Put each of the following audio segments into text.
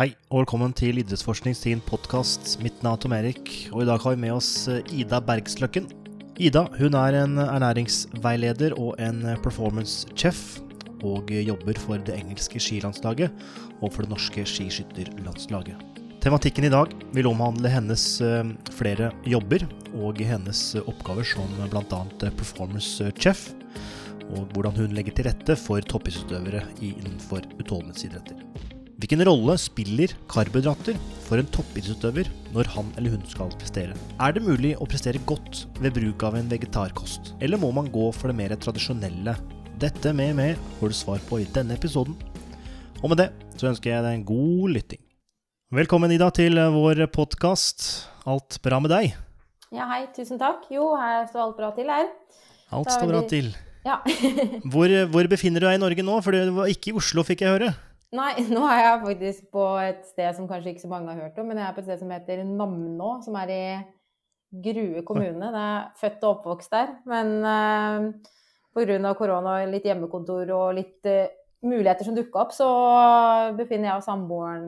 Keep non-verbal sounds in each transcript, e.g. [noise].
Hei, og velkommen til Idrettsforskning sin podkast. Mitt navn er Tom Erik, og i dag har vi med oss eh, Ida Bergsløkken. Ida hun er en ernæringsveileder og en performance chef, og jobber for det engelske skilandslaget og for det norske skiskytterlandslaget. Tematikken i dag vil omhandle hennes eh, flere jobber og hennes oppgaver som bl.a. performance chef, og hvordan hun legger til rette for toppidrettsutøvere innenfor utholdenhetsidretter. Hvilken rolle spiller karbohydrater for en toppidrettsutøver når han eller hun skal prestere? Er det mulig å prestere godt ved bruk av en vegetarkost, eller må man gå for det mer tradisjonelle? Dette med mer får du svar på i denne episoden. Og med det så ønsker jeg deg en god lytting. Velkommen, Ida, til vår podkast. Alt bra med deg? Ja, hei. Tusen takk. Jo, her står alt bra til her. Alt står bra til. Ja. [laughs] hvor, hvor befinner du deg i Norge nå? For du var ikke i Oslo, fikk jeg høre. Nei, [laughs] nå er jeg faktisk på et sted som kanskje ikke så mange har hørt om, men jeg er på et sted som heter Namnå, som er i Grue kommune. Det er født og oppvokst der. Men uh, pga. korona og litt hjemmekontor og litt uh, muligheter som dukka opp, så befinner jeg og samboeren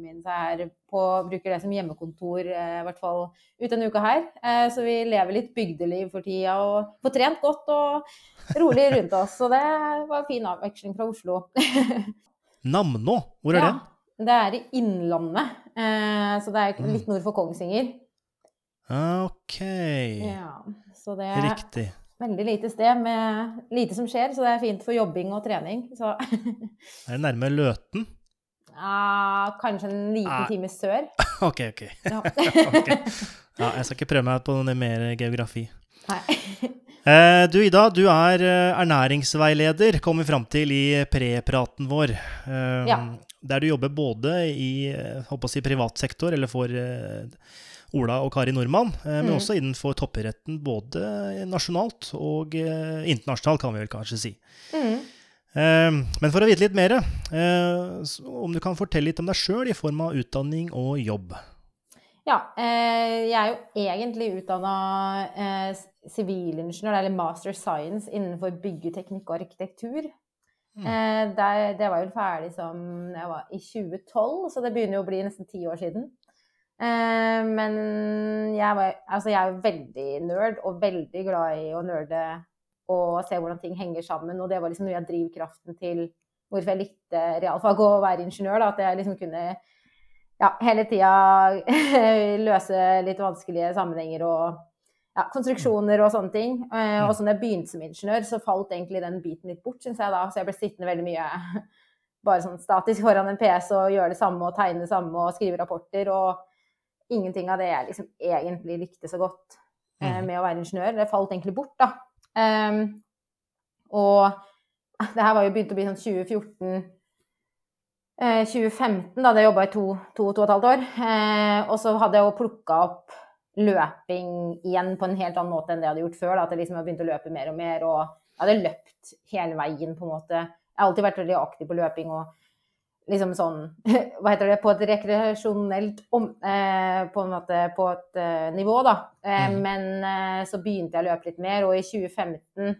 min her på Bruker det som hjemmekontor, uh, i hvert fall ut denne uka her. Uh, så vi lever litt bygdeliv for tida og får trent godt og rolig rundt oss. Så det var en fin avveksling fra Oslo. [laughs] Namnå, hvor er ja, den? Det er i Innlandet. Eh, så det er Mm. litt nord for Kongsvinger. Ok. Ja, så det er Riktig. veldig lite sted med lite som skjer, så det er fint for jobbing og trening. Så [laughs] Er det nærme Løten? Ah, kanskje en liten Ah. time sør. [laughs] Ok, ok. Ja. [laughs] Ok. Ja, jeg skal ikke prøve meg på noe mer geografi. Nei. Eh, du Ida, du er eh, ernæringsveileder, kom vi fram til i prepraten vår. Eh, Ja. Der du jobber både i si, privat sektor, eller for Ola og Kari Nordmann, men Mm. også innenfor toppidretten både nasjonalt og internasjonalt, kan vi vel kanskje si. Mm. Men for å vite litt mer, om du kan fortelle litt om deg sjøl i form av utdanning og jobb. Ja, jeg er jo egentlig utdanna sivilingeniør, eller master science, innenfor byggeteknikk og arkitektur. Mm. Eh, der, det var jo ferdig som jeg var i 2012, så det begynner jo å bli nesten ti år siden. Eh, men jeg, var, altså jeg er jo veldig nerd, og veldig glad i å nerde og se hvordan ting henger sammen. Og det var liksom noe av drivkraften til hvorfor jeg likte realfag og å være ingeniør. Da, at jeg liksom kunne ja, hele tida [laughs] løse litt vanskelige sammenhenger og ja, konstruksjoner og sånne ting. Eh, og så når jeg begynte som ingeniør, så falt egentlig den biten litt bort, syns jeg da. Så jeg ble sittende veldig mye [laughs] bare sånn statisk foran en PC og gjøre det samme og tegne det samme og skrive rapporter. Og ingenting av det jeg liksom egentlig likte så godt eh, Mhm. med å være ingeniør. Det falt egentlig bort, da. Um, og [laughs] det her var jo begynt å bli sånn 2014 eh, 2015, da hadde jeg jobba i to, to, to og et halvt år. Eh, og så hadde jeg jo plukka opp løping igjen på en helt annen måte enn det jeg hadde gjort før. Da, at jeg liksom hadde begynt å løpe mer og mer, og jeg hadde løpt hele veien, på en måte. Jeg har alltid vært veldig aktiv på løping og liksom sånn [laughs] Hva heter det? På et rekreasjonelt om, eh, På en måte på et eh, nivå, da. Eh, Mhm. Men eh, så begynte jeg å løpe litt mer, og i 2015 eh,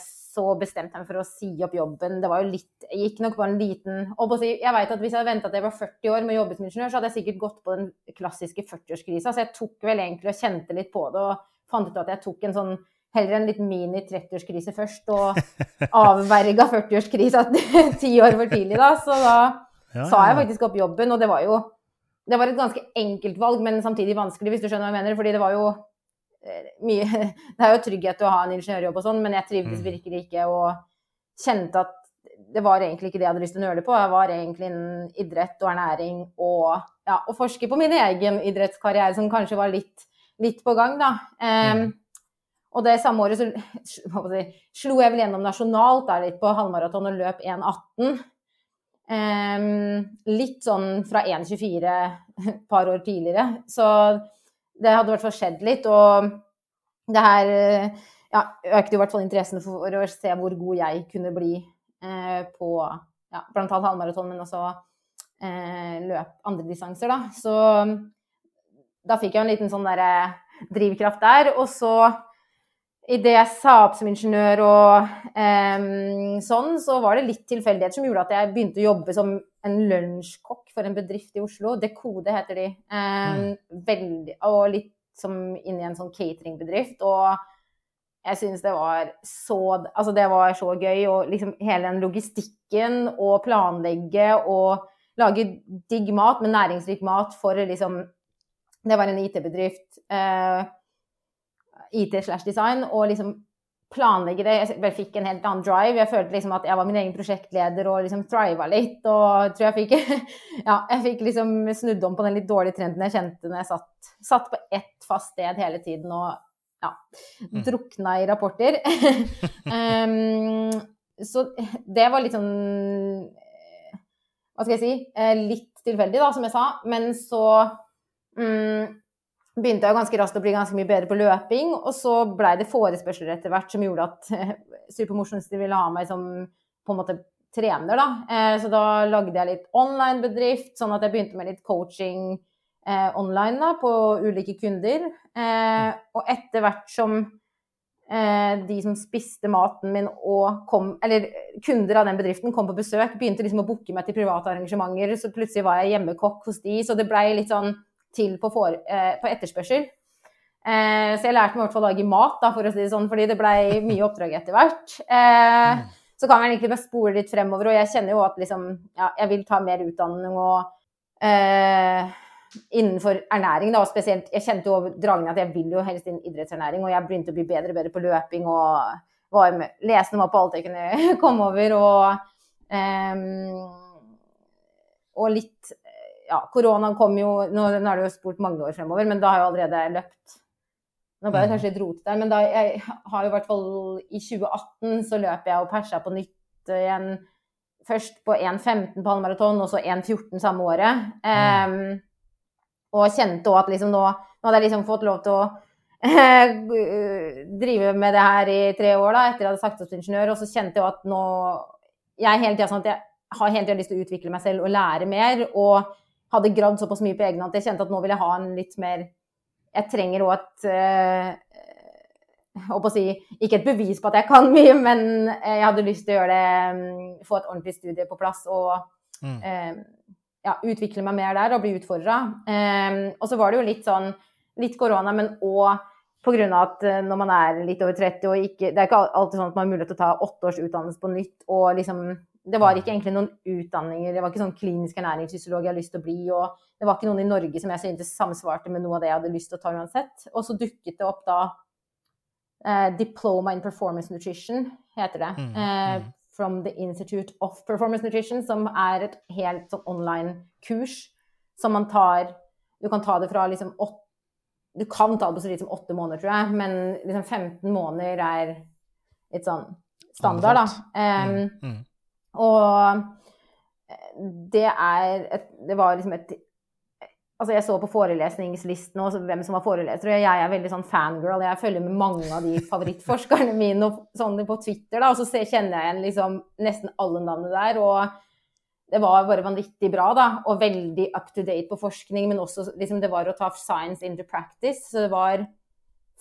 så bestemte jeg meg for å si opp jobben. Det var jo litt Jeg gikk nok bare en liten og Jeg vet at hvis jeg hadde venta til jeg var 40 år med å jobbe som ingeniør, så hadde jeg sikkert gått på den klassiske 40-årskrisa. Så jeg tok vel egentlig og kjente litt på det og fant ut at jeg tok en sånn heller en litt mini-30-årskrise først, og [laughs] avverga 40-årskrisa [laughs] ti år for tidlig, da. Så da Ja, sa jeg faktisk opp jobben, og det var jo Det var et ganske enkelt valg, men samtidig vanskelig, hvis du skjønner hva jeg mener. Fordi det var jo eh, mye [laughs] Det er jo trygghet å ha en ingeniørjobb og sånn, men jeg trivdes Mm. virkelig ikke og kjente at det var egentlig ikke det jeg hadde lyst til å nøle på. Jeg var egentlig innen idrett og ernæring og ja, å forske på min egen idrettskarriere, som kanskje var litt, litt på gang, da. Um, Mm. Og det samme året så [laughs] jeg slo jeg vel gjennom nasjonalt der litt på halvmaraton og løp 1,18. Um, litt sånn fra 1,24 et [laughs] par år tidligere. Så det hadde i hvert fall skjedd litt. Og det her eh, ja, økte i hvert fall interessen for å se hvor god jeg kunne bli eh, på ja, annet halvmaraton, men også eh, løp andre distanser, da. Så da fikk jeg en liten sånn derre drivkraft der. Og så idet jeg sa opp som ingeniør og um, sånn, så var det litt tilfeldigheter som gjorde at jeg begynte å jobbe som en lunsjkokk for en bedrift i Oslo. Dekode heter de. Um, mm. veldig, og litt som inn i en sånn cateringbedrift. Og jeg syns det var så Altså, det var så gøy. Og liksom hele den logistikken og planlegge og lage digg mat, men næringsrik mat for liksom Det var en IT-bedrift. Uh, IT slash design, og liksom planlegge det. Jeg fikk en helt annen drive. Jeg følte liksom at jeg var min egen prosjektleder og liksom thriva litt. Og tror jeg fikk [laughs] Ja, jeg fikk liksom snudd om på den litt dårlige trenden jeg kjente når jeg satt, satt på ett fast sted hele tiden og ja, mm. drukna i rapporter. [laughs] um, så det var litt sånn Hva skal jeg si? Eh, litt tilfeldig, da, som jeg sa. Men så um, begynte jeg ganske raskt å bli ganske mye bedre på løping. Og så blei det forespørsler etter hvert som gjorde at Supermosjonister ville ha meg som på en måte trener, da. Eh, så da lagde jeg litt online-bedrift, sånn at jeg begynte med litt coaching eh, online da, på ulike kunder. Eh, og etter hvert som eh, de som spiste maten min og kom Eller kunder av den bedriften kom på besøk, begynte liksom å booke meg til private arrangementer, så plutselig var jeg hjemmekokk hos de, så det blei litt sånn til på, for, eh, på etterspørsel. Eh, så jeg lærte meg i hvert fall å lage mat, da, for å si det sånn, fordi det blei mye oppdrag etter hvert. Eh, mm. så kan vi egentlig bare spole litt fremover, og jeg kjenner jo at liksom, ja, jeg vil ta mer utdanning og eh, innenfor ernæring, da, og spesielt Jeg kjente jo dragen at jeg vil jo helst inn idrettsernæring, og jeg begynte å bli bedre og bedre på løping og var med, leste meg på alt jeg kunne [laughs] komme over, og, um, og litt ja, koronaen kom jo nå, nå er det jo spurt mange år fremover, men da har jeg allerede løpt. Nå ble det mm. kanskje litt rotete der, men da, jeg har jo i hvert fall i 2018 så løper jeg og persa på nytt igjen. Først på 1,15 på halvmaraton, og så 1,14 samme året. Um, og kjente òg at liksom nå, nå hadde jeg liksom fått lov til å [laughs] drive med det her i tre år, da, etter at jeg hadde sagt opp til ingeniør. Og så kjente jeg at nå Jeg hele tiden, sånn at jeg har hele tida lyst til å utvikle meg selv og lære mer. og hadde gravd såpass mye på egen hånd at jeg kjente at nå vil jeg ha en litt mer Jeg trenger òg et uh, å si, Ikke et bevis på at jeg kan mye, men jeg hadde lyst til å gjøre det um, Få et ordentlig studie på plass og mm. eh, ja, utvikle meg mer der og bli utfordra. Eh, og så var det jo litt sånn Litt korona, men òg pga. at når man er litt over 30 og ikke Det er ikke alltid sånn at man har mulighet til å ta åtte års utdannelse på nytt og liksom det var ikke egentlig noen utdanninger, det var ikke sånn klinisk ernæringsfysiolog jeg hadde lyst til å bli, og det var ikke noen i Norge som jeg syntes samsvarte med noe av det jeg hadde lyst til å ta uansett. Og så dukket det opp da eh, Diploma in Performance Nutrition, heter det. Mm, eh, mm. From the Institute of Performance Nutrition, som er et helt sånn online-kurs som man tar Du kan ta det fra liksom åtte Du kan ta det på så lite som åtte måneder, tror jeg, men liksom 15 måneder er litt sånn standard, da. Um, mm, mm. Og det er et Det var liksom et Altså, jeg så på forelesningslisten og hvem som var foreleser, og jeg er veldig sånn fangirl. Jeg følger med mange av de favorittforskerne [laughs] mine og sånn på Twitter, da, og så kjenner jeg igjen liksom nesten alle navnene der. Og det var bare vanvittig bra, da, og veldig up to date på forskning, men også liksom det var å ta science into practice. Så det var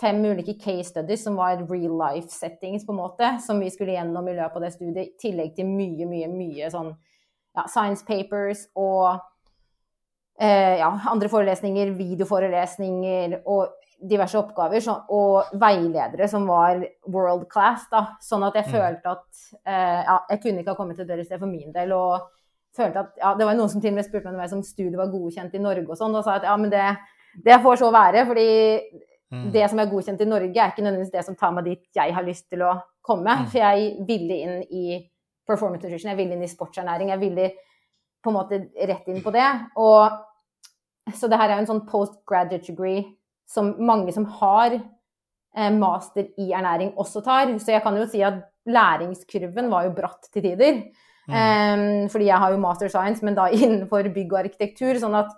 fem ulike case studies som var real life settings, på en måte, som vi skulle gjennom i løpet av det studiet, i tillegg til mye, mye, mye sånn ja, science papers og eh, ja, andre forelesninger, videoforelesninger og diverse oppgaver så, og veiledere som var world class. da, Sånn at jeg mm. følte at eh, ja, jeg kunne ikke ha kommet til et bedre sted for min del. og følte at, ja, Det var noen som til og med spurte meg om studiet var godkjent i Norge og sånn, og sa at ja, men det, det får så være. fordi Mm. Det som er godkjent i Norge, er ikke nødvendigvis det som tar meg dit jeg har lyst til å komme. Mm. For jeg ville inn i performance nutrition, jeg ville inn i sportsernæring. Jeg ville på en måte rett inn på det. Og, så det her er jo en sånn postgraduate degree som mange som har eh, master i ernæring, også tar. Så jeg kan jo si at læringskurven var jo bratt til tider. Mm. Um, fordi jeg har jo master science, men da innenfor bygg og arkitektur. sånn at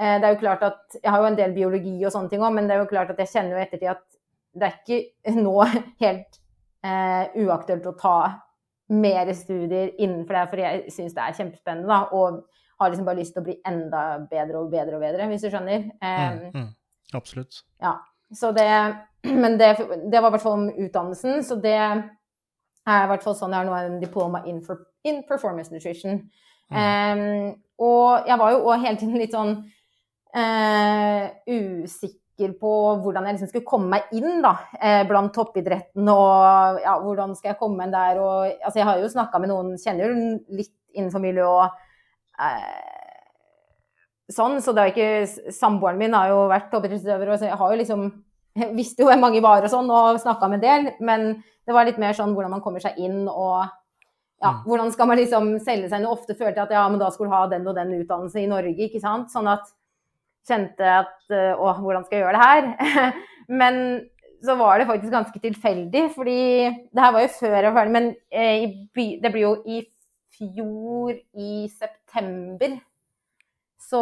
det er jo klart at, Jeg har jo en del biologi og sånne ting òg, men det er jo klart at jeg kjenner jo ettertid at det er ikke [laughs] nå helt eh, uaktuelt å ta mer studier innenfor det, for jeg syns det er kjempespennende. da, Og har liksom bare lyst til å bli enda bedre og bedre og bedre, hvis du skjønner. Um, mm, mm, absolutt. Ja. så det [clears throat] Men det, det var i hvert fall om utdannelsen, så det er i hvert fall sånn jeg har nå en diploma in, for, in performance nutrition. Mm. Um, og jeg var jo òg hele tiden litt sånn usikker på hvordan jeg liksom skulle komme meg inn da, uh, blant toppidretten, og ja, hvordan skal jeg komme inn der. Og, altså, jeg har jo snakka med noen, kjenner jo litt innenfor miljøet og uh, sånn, så det er ikke Samboeren min har jo vært toppidrettsutøver, så jeg har jo liksom jeg visste jo hvem mange var og sånn, og snakka med en del, men det var litt mer sånn hvordan man kommer seg inn og ja, Mm. hvordan skal man liksom selge seg inn? Og ofte følte jeg at ja, men da skulle ha den og den utdannelsen i Norge, ikke sant? Sånn at kjente at eh, å, hvordan skal jeg gjøre det her? [laughs] men så var det faktisk ganske tilfeldig, fordi det her var jo før jeg var ferdig, men eh, det blir jo i fjor, i september, så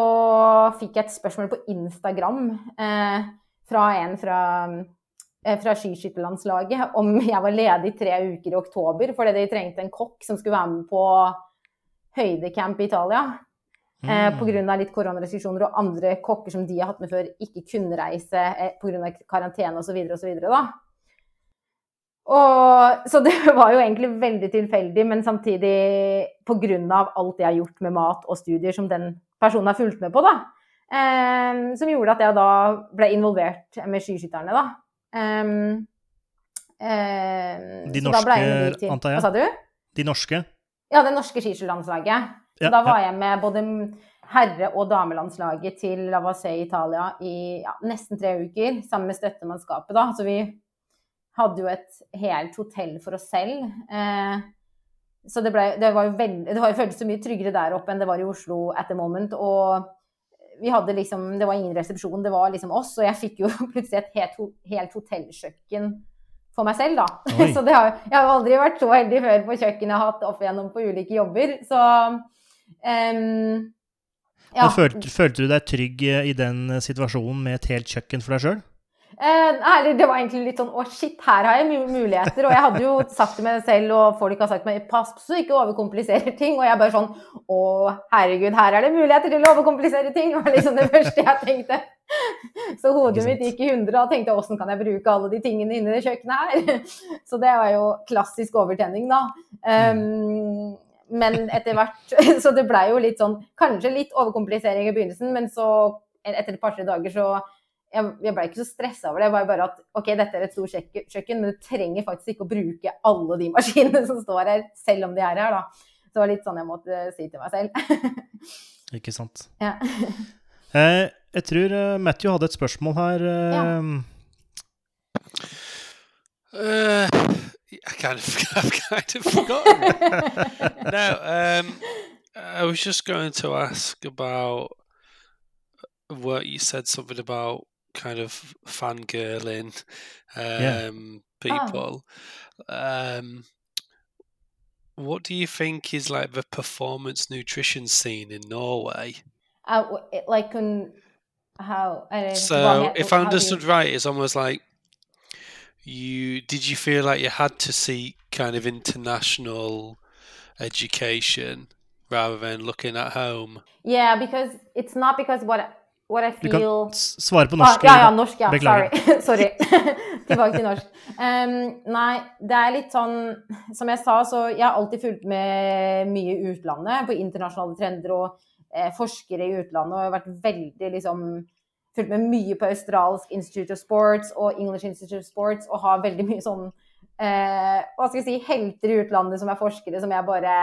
fikk jeg et spørsmål på Instagram eh, fra en fra eh, fra skiskytterlandslaget om jeg var ledig tre uker i oktober fordi de trengte en kokk som skulle være med på høydecamp i Italia. Eh, Mm. Pga. litt koronarestriksjoner og andre kokker som de har hatt med før, ikke kunne reise eh, pga. karantene osv. osv. da. Og, så det [laughs] var jo egentlig veldig tilfeldig, men samtidig pga. alt jeg har gjort med mat og studier som den personen har fulgt med på, da. Eh, som gjorde at jeg da ble involvert med skiskytterne, da. Um, eh, De så norske, antar jeg? Hva sa du? De norske? Ja, det norske skiskytterlandslaget. Ja, da var jeg med både herre- og damelandslaget til Lavassé i Italia i ja, nesten tre uker, sammen med støttemannskapet. da. Så vi hadde jo et helt hotell for oss selv. Eh, så det, ble, det var jo veldig, det var jo føltes så mye tryggere der oppe enn det var i Oslo at the moment. Og vi hadde liksom, det var ingen resepsjon, det var liksom oss. Og jeg fikk jo [laughs] plutselig et helt, helt hotellkjøkken for meg selv, da. [laughs] Så det har, jeg har aldri vært så heldig før på kjøkkenet jeg har hatt opp igjennom på ulike jobber. Så em, ja. Følte, følte du deg trygg eh, i den eh, situasjonen med et helt kjøkken for deg sjøl? Eh, det var egentlig litt sånn Å, shit, her har jeg mu- muligheter. Og jeg hadde jo [laughs] sagt til meg selv, og folk har sagt til meg pass så ikke overkompliserer ting. Og jeg bare sånn Å, herregud, her er det muligheter til å overkomplisere ting. Det var liksom det første jeg tenkte. Så hodet mitt gikk i hundre og tenkte åssen kan jeg bruke alle de tingene inni det kjøkkenet her? [laughs] Så det var jo klassisk overtenning, da. Um, men etter hvert [laughs] Så det blei jo litt sånn Kanskje litt overkomplisering i begynnelsen, men så etter et par-tre dager så jeg, jeg ble ikke så stressa over det. Det var bare at ok, dette er et stort kjøkken, men du trenger faktisk ikke å bruke alle de maskinene som står her, selv om de er her, da. Så det var litt sånn jeg måtte si til meg selv. [laughs] Ikke sant. ja. Eh, jeg tror eh, Matthew hadde et spørsmål her. eh, Ja. Uh, I kind of, [laughs] I've kind of forgotten. [laughs] no, um, I was just going to ask about what you said something about kind of fangirling Yeah. um, people. Um, what do you think is like the performance nutrition scene in Norway? Uh, like on how I So, if I how do you- understood right, it's almost like you did you feel like you had to seek kind of international education rather than looking at home? Yeah, because it's not because what what I Du kan feel svare på Ah, norsk. ja, ja, norsk, ja. Beklager. Sorry. [laughs] Sorry. [laughs] Tilbake til norsk. Um, nei, det er litt sånn Som jeg sa, så jeg har alltid fulgt med mye i utlandet, på internasjonale trender og eh, forskere i utlandet, og jeg har vært veldig liksom Fulgt med mye på australsk Institute of Sports og English Institute of Sports, og har veldig mye sånn eh, Hva skal jeg si Helter i utlandet som er forskere, som jeg bare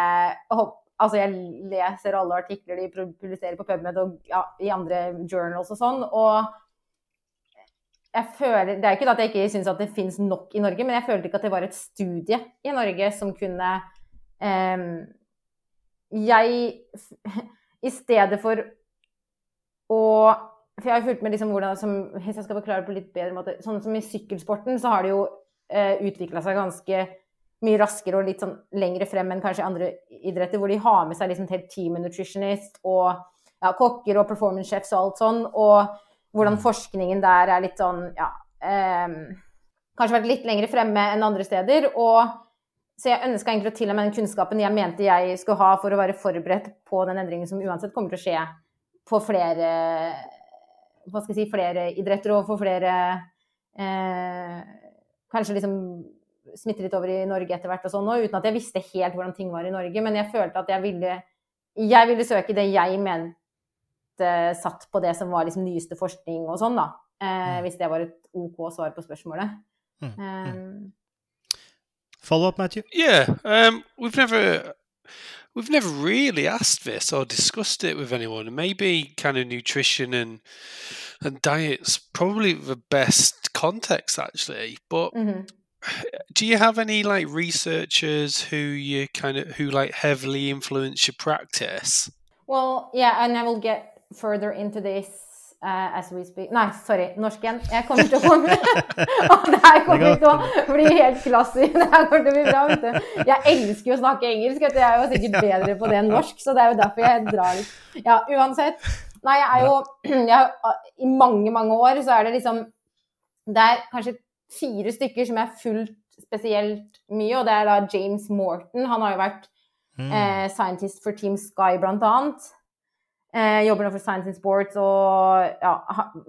Altså, jeg leser alle artikler de publiserer på PubMed og ja, i andre journals og sånn, og jeg føler, Det er ikke at jeg ikke syns at det fins nok i Norge, men jeg følte ikke at det var et studie i Norge som kunne eh, Jeg [laughs] I stedet for å For jeg har fulgt med liksom hvordan som, Hvis jeg skal forklare på litt bedre måte Sånn som i sykkelsporten, så har det jo eh, utvikla seg ganske mye raskere og litt sånn lengre frem enn kanskje andre idretter, hvor de har med seg liksom helt team nutritionist og ja, kokker og performance chefs og alt sånn. Og hvordan forskningen der er litt sånn, ja eh, Kanskje vært litt lengre fremme enn andre steder. Og så jeg ønska egentlig å tilnærme den kunnskapen jeg mente jeg skulle ha for å være forberedt på den endringen som uansett kommer til å skje på flere hva skal jeg si, flere idretter og for flere eh, kanskje liksom smitte litt over i Norge etter hvert og sånn òg, uten at jeg visste helt hvordan ting var i Norge. Men jeg følte at jeg ville, jeg ville søke det jeg mente satt på det som var liksom nyeste forskning og sånn, da. Eh, hvis det var et OK svar på spørsmålet. Mm, mm. Um, Follow up, Matthew? Yeah, um, we've never we've never really asked this or discussed it with anyone. Maybe kind of nutrition and and diet's probably the best context actually. But mhm. do you have any like researchers who you kind of who like heavily influence your practice? Well, yeah, and I will get further into this uh, as we speak. Nei, sorry, norsk igjen. Jeg kommer til å komme [laughs] Og det her kommer til å bli helt klassisk. [laughs] Det her kommer til å bli bra, vet du. Jeg elsker jo å snakke engelsk, vet du. Jeg er jo sikkert bedre på det enn norsk, så det er jo derfor jeg drar litt. Ja, uansett. Nei, jeg er jo [clears throat] jeg, I mange, mange år så er det liksom Det er kanskje fire stykker som jeg har fulgt spesielt mye, og det er da James Morton. Han har jo vært Mm. eh, scientist for Team Sky, blant annet. Eh, jobber nå for Science in Sports og ja,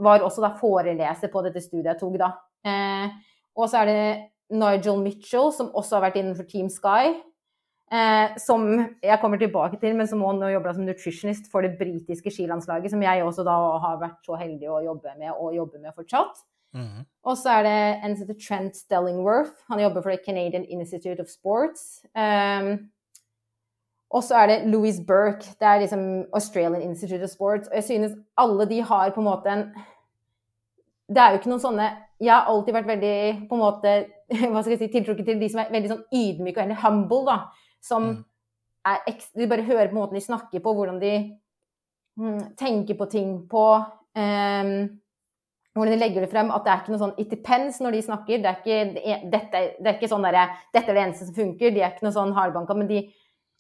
var også da foreleser på dette studiet jeg tok, da. Eh, og så er det Nigel Mitchell, som også har vært innenfor Team Sky. Eh, som jeg kommer tilbake til, men som også nå jobber som nutritionist for det britiske skilandslaget, som jeg også da har vært så heldig å jobbe med, og jobber med fortsatt. Mhm. Og så er det en som heter Trent Stellingworth. Han jobber for det Canadian Institute of Sports. Um, og så er det Louis Burke. Det er liksom Australian Institute of Sports. Og jeg synes alle de har på en måte en Det er jo ikke noen sånne Jeg har alltid vært veldig på en måte [laughs] hva skal jeg si, tiltrukket til de som er veldig sånn ydmyke og veldig humble, da. Som Mm. er ekstra, Du bare hører på måten de snakker på, hvordan de mm, tenker på ting på. Um, hvordan de legger det frem, at det er ikke noe sånn it depends når de snakker. Det er ikke, det er, dette, det er ikke sånn derre Dette er det eneste som funker. De er ikke noe sånn hardbanka, men de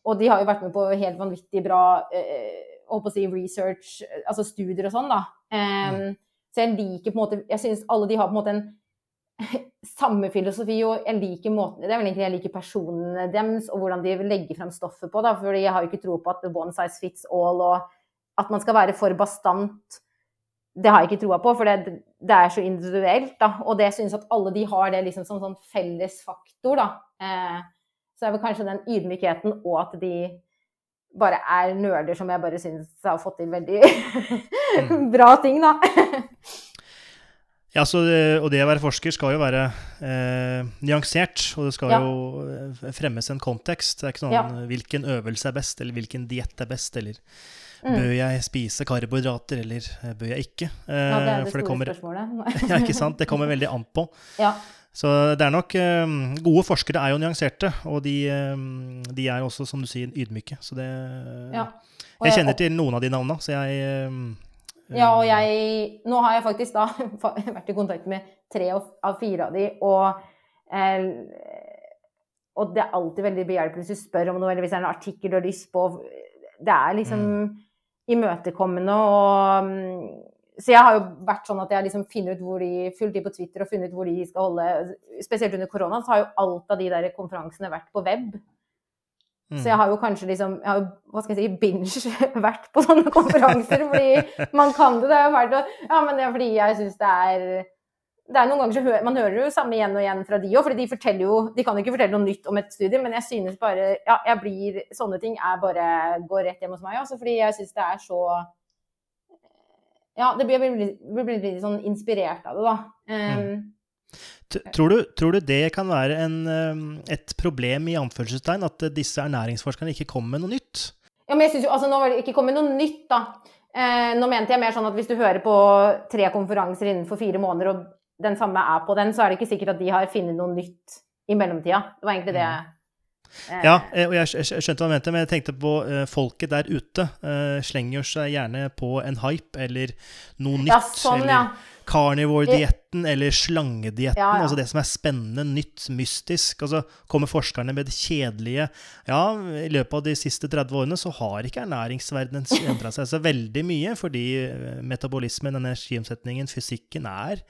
Og de har jo vært med på helt vanvittig bra eh, holdt på å si research, eh, altså studier og sånn, da. Um, Så jeg liker på en måte Jeg syns alle de har på en måte en [laughs] samme filosofi, og jeg liker måten Det er vel egentlig jeg liker personene deres, og hvordan de legger frem stoffet på, da. For jeg har jo ikke tro på at one size fits all, og at man skal være for bastant det har jeg ikke troa på, for det, det er så individuelt. da, Og det synes at alle de har det liksom som sånn felles faktor. da. Eh, så er vel kanskje den ydmykheten og at de bare er nerder som jeg bare syns har fått til veldig [laughs] bra ting, da. [laughs] Ja, så, det- og det å være forsker skal jo være eh, nyansert, og det skal Ja. jo eh, fremmes en kontekst. Det er ikke sånn Ja. hvilken øvelse er best, eller hvilken diett er best, eller Mm. bør jeg spise karbohydrater, eller eh, bør jeg ikke? Eh, Ja, det er det store store kommer, spørsmålet. [laughs] ja, ikke sant? Det kommer veldig an på. ja. Så det er nok eh, Gode forskere er jo nyanserte, og de, eh, de er også, som du sier, ydmyke. Så det ja. Og Jeg kjenner til noen av de navnene, så jeg eh, Ja, og jeg Nå har jeg faktisk da [laughs] vært i kontakt med tre av fire av de, og eh, Og det er alltid veldig behjelpelig hvis du spør om noe, eller hvis det er en artikkel du har lyst på. Det er liksom imøtekommende og mm, Så jeg har jo vært sånn at jeg har liksom finner ut hvor de fulgt de på Twitter og funnet ut hvor de skal holde Spesielt under korona så har jo alt av de der konferansene vært på web. mm. Så jeg har jo kanskje liksom jeg har jo, hva skal jeg si, binge [laughs] vært på sånne [laughs] konferanser, fordi man kan det. Det er jo å Ja, men det er fordi jeg syns det er det er noen ganger så hø Man hører jo samme igjen og igjen fra de òg, fordi de forteller jo De kan jo ikke fortelle noe nytt om et studie, men jeg synes bare Ja, jeg blir Sånne ting er bare går rett hjem hos meg, altså, fordi jeg syns det er så Ja, det blir, blir, blir, blir litt sånn inspirert av det, da. Um, mm. Tror du, tror du det kan være en, eh, et problem i anførselstegn, at disse ernæringsforskerne ikke kommer med noe nytt? Ja, men jeg synes jo, altså Nå var det ikke kommet noe nytt, da. Eh, nå mente jeg mer sånn at hvis du hører på tre konferanser innenfor fire måneder, og den samme er på den, så er det ikke sikkert at de har funnet noe nytt i mellomtida. Det var egentlig det. eh, Ja, eh, og jeg skj- skj- skjønte hva du mente, men jeg tenkte på eh, folket der ute. eh, slenger seg gjerne på en hype eller noe nytt. Ja, sånn, eller ja. carnivore-dietten eller slangedietten. Ja. Altså det som er spennende, nytt, mystisk. Altså kommer forskerne med det kjedelige. Ja, i løpet av de siste 30 årene så har ikke ernæringsverdenen endra seg så veldig mye, fordi eh, metabolismen, energiomsetningen, fysikken er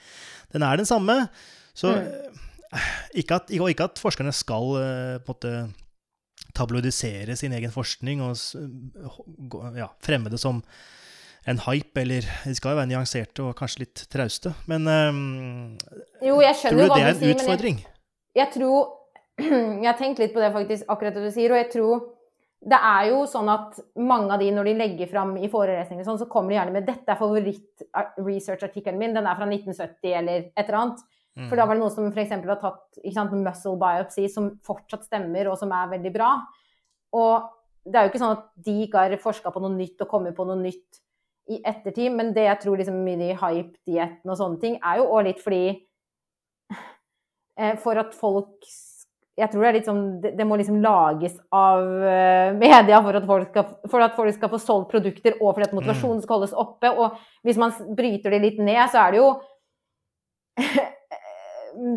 Den er den samme. Så Mm. Eh, ikke, at, ikke at forskerne skal eh, måte tabloidisere sin egen forskning og ja, fremme det som en hype, eller de skal jo være nyanserte og kanskje litt trauste. Men um, Jo, jeg tror du det er en sier, men jeg, utfordring? jeg tror [clears throat] Jeg har tenkt litt på det, faktisk, akkurat det du sier, og jeg tror det er jo sånn at mange av de, når de legger fram i forelesninger, sånn, så kommer de gjerne med 'Dette er favoritt-research-artikkelen min. Den er fra 1970', eller et eller annet. Mm. For da var det noen som f.eks. har tatt sant, muscle biopsy, som fortsatt stemmer, og som er veldig bra. Og det er jo ikke sånn at de ikke har forska på noe nytt og kommet på noe nytt i ettertid, men det jeg tror liksom i hype-dietten og sånne ting, er jo òg litt fordi [laughs] eh, For at folk Jeg tror det er litt sånn Det, må liksom lages av eh, media for at, folk skal, for at folk skal få solgt produkter, og fordi at motivasjonen skal holdes oppe. Og hvis man bryter det litt ned, så er det jo [laughs]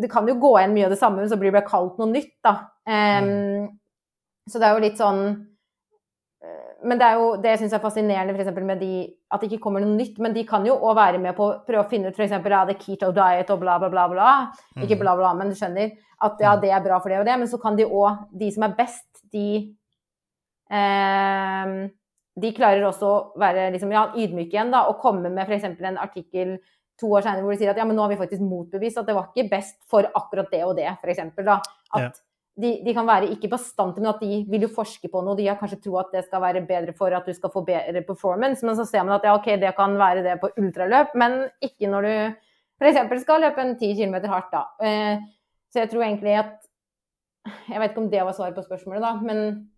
det kan jo gå igjen mye av det samme, men så blir det kalt noe nytt, da. Em, Så det er jo litt sånn eh, Men det er jo det jeg syns er fascinerende for med de at det ikke kommer noe nytt, men de kan jo òg være med på å prøve å finne ut f.eks. ja, det keto diet og bla, bla, bla, bla. Ikke Mm. bla, bla, men du skjønner at ja, det er bra for det og det. Men så kan de òg, de som er best, de em, de klarer også å være liksom, ja, ydmyke igjen da, og komme med f.eks. en artikkel to år senere hvor de sier at ja, men nå har vi faktisk motbevist at det var ikke best for akkurat det og det, f.eks. da. At Ja. de, de kan være ikke bastante, men at de vil jo forske på noe. De har kanskje tro at det skal være bedre for at du skal få bedre performance, men så ser man at ja, ok, det kan være det på ultraløp, men ikke når du f.eks. skal løpe en 10 km hardt, da. Eh, så jeg tror egentlig at Jeg vet ikke om det var svaret på spørsmålet, da, men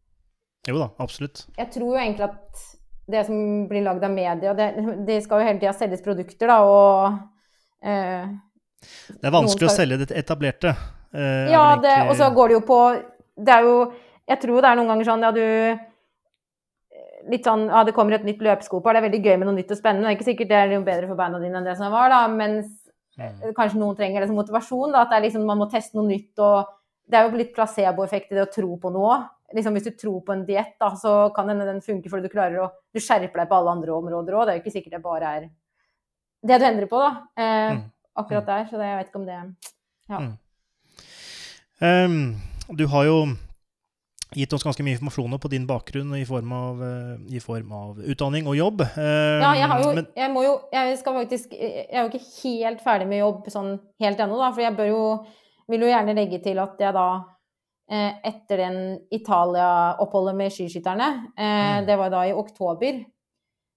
Jo da, absolutt. jeg tror jo egentlig at det som blir lagd av media, det, det skal jo hele tida selges produkter, da, og eh, Det er vanskelig å selge det etablerte. eh, Ja, ikke... det, og så går det jo på Det er jo Jeg tror det er noen ganger sånn ja, du Litt sånn ja, det kommer et nytt løpesko-par, det er veldig gøy med noe nytt og spennende. Det er ikke sikkert det er noe bedre for beina dine enn det som var, da, mens Mm. kanskje noen trenger det som motivasjon. Da, at det er liksom, man må teste noe nytt. og Det er jo litt placeboeffekt i det å tro på noe. Liksom, hvis du tror på en diett, så kan hende den funke fordi du klarer å Du skjerper deg på alle andre områder òg. Det er jo ikke sikkert det bare er det du endrer på, da. Eh, Mm. Akkurat der. Så det, jeg vet ikke om det Ja. Mm. Um, du har jo gitt oss ganske mye informasjon på din bakgrunn i form av, eh, i form av utdanning og jobb. Ehm, Ja, jeg har jo men, Jeg må jo Jeg skal faktisk Jeg er jo ikke helt ferdig med jobb sånn helt ennå, da. For jeg bør jo Vil jo gjerne legge til at jeg da etter den Italia-oppholdet med skiskytterne, eh, Mm. det var da i oktober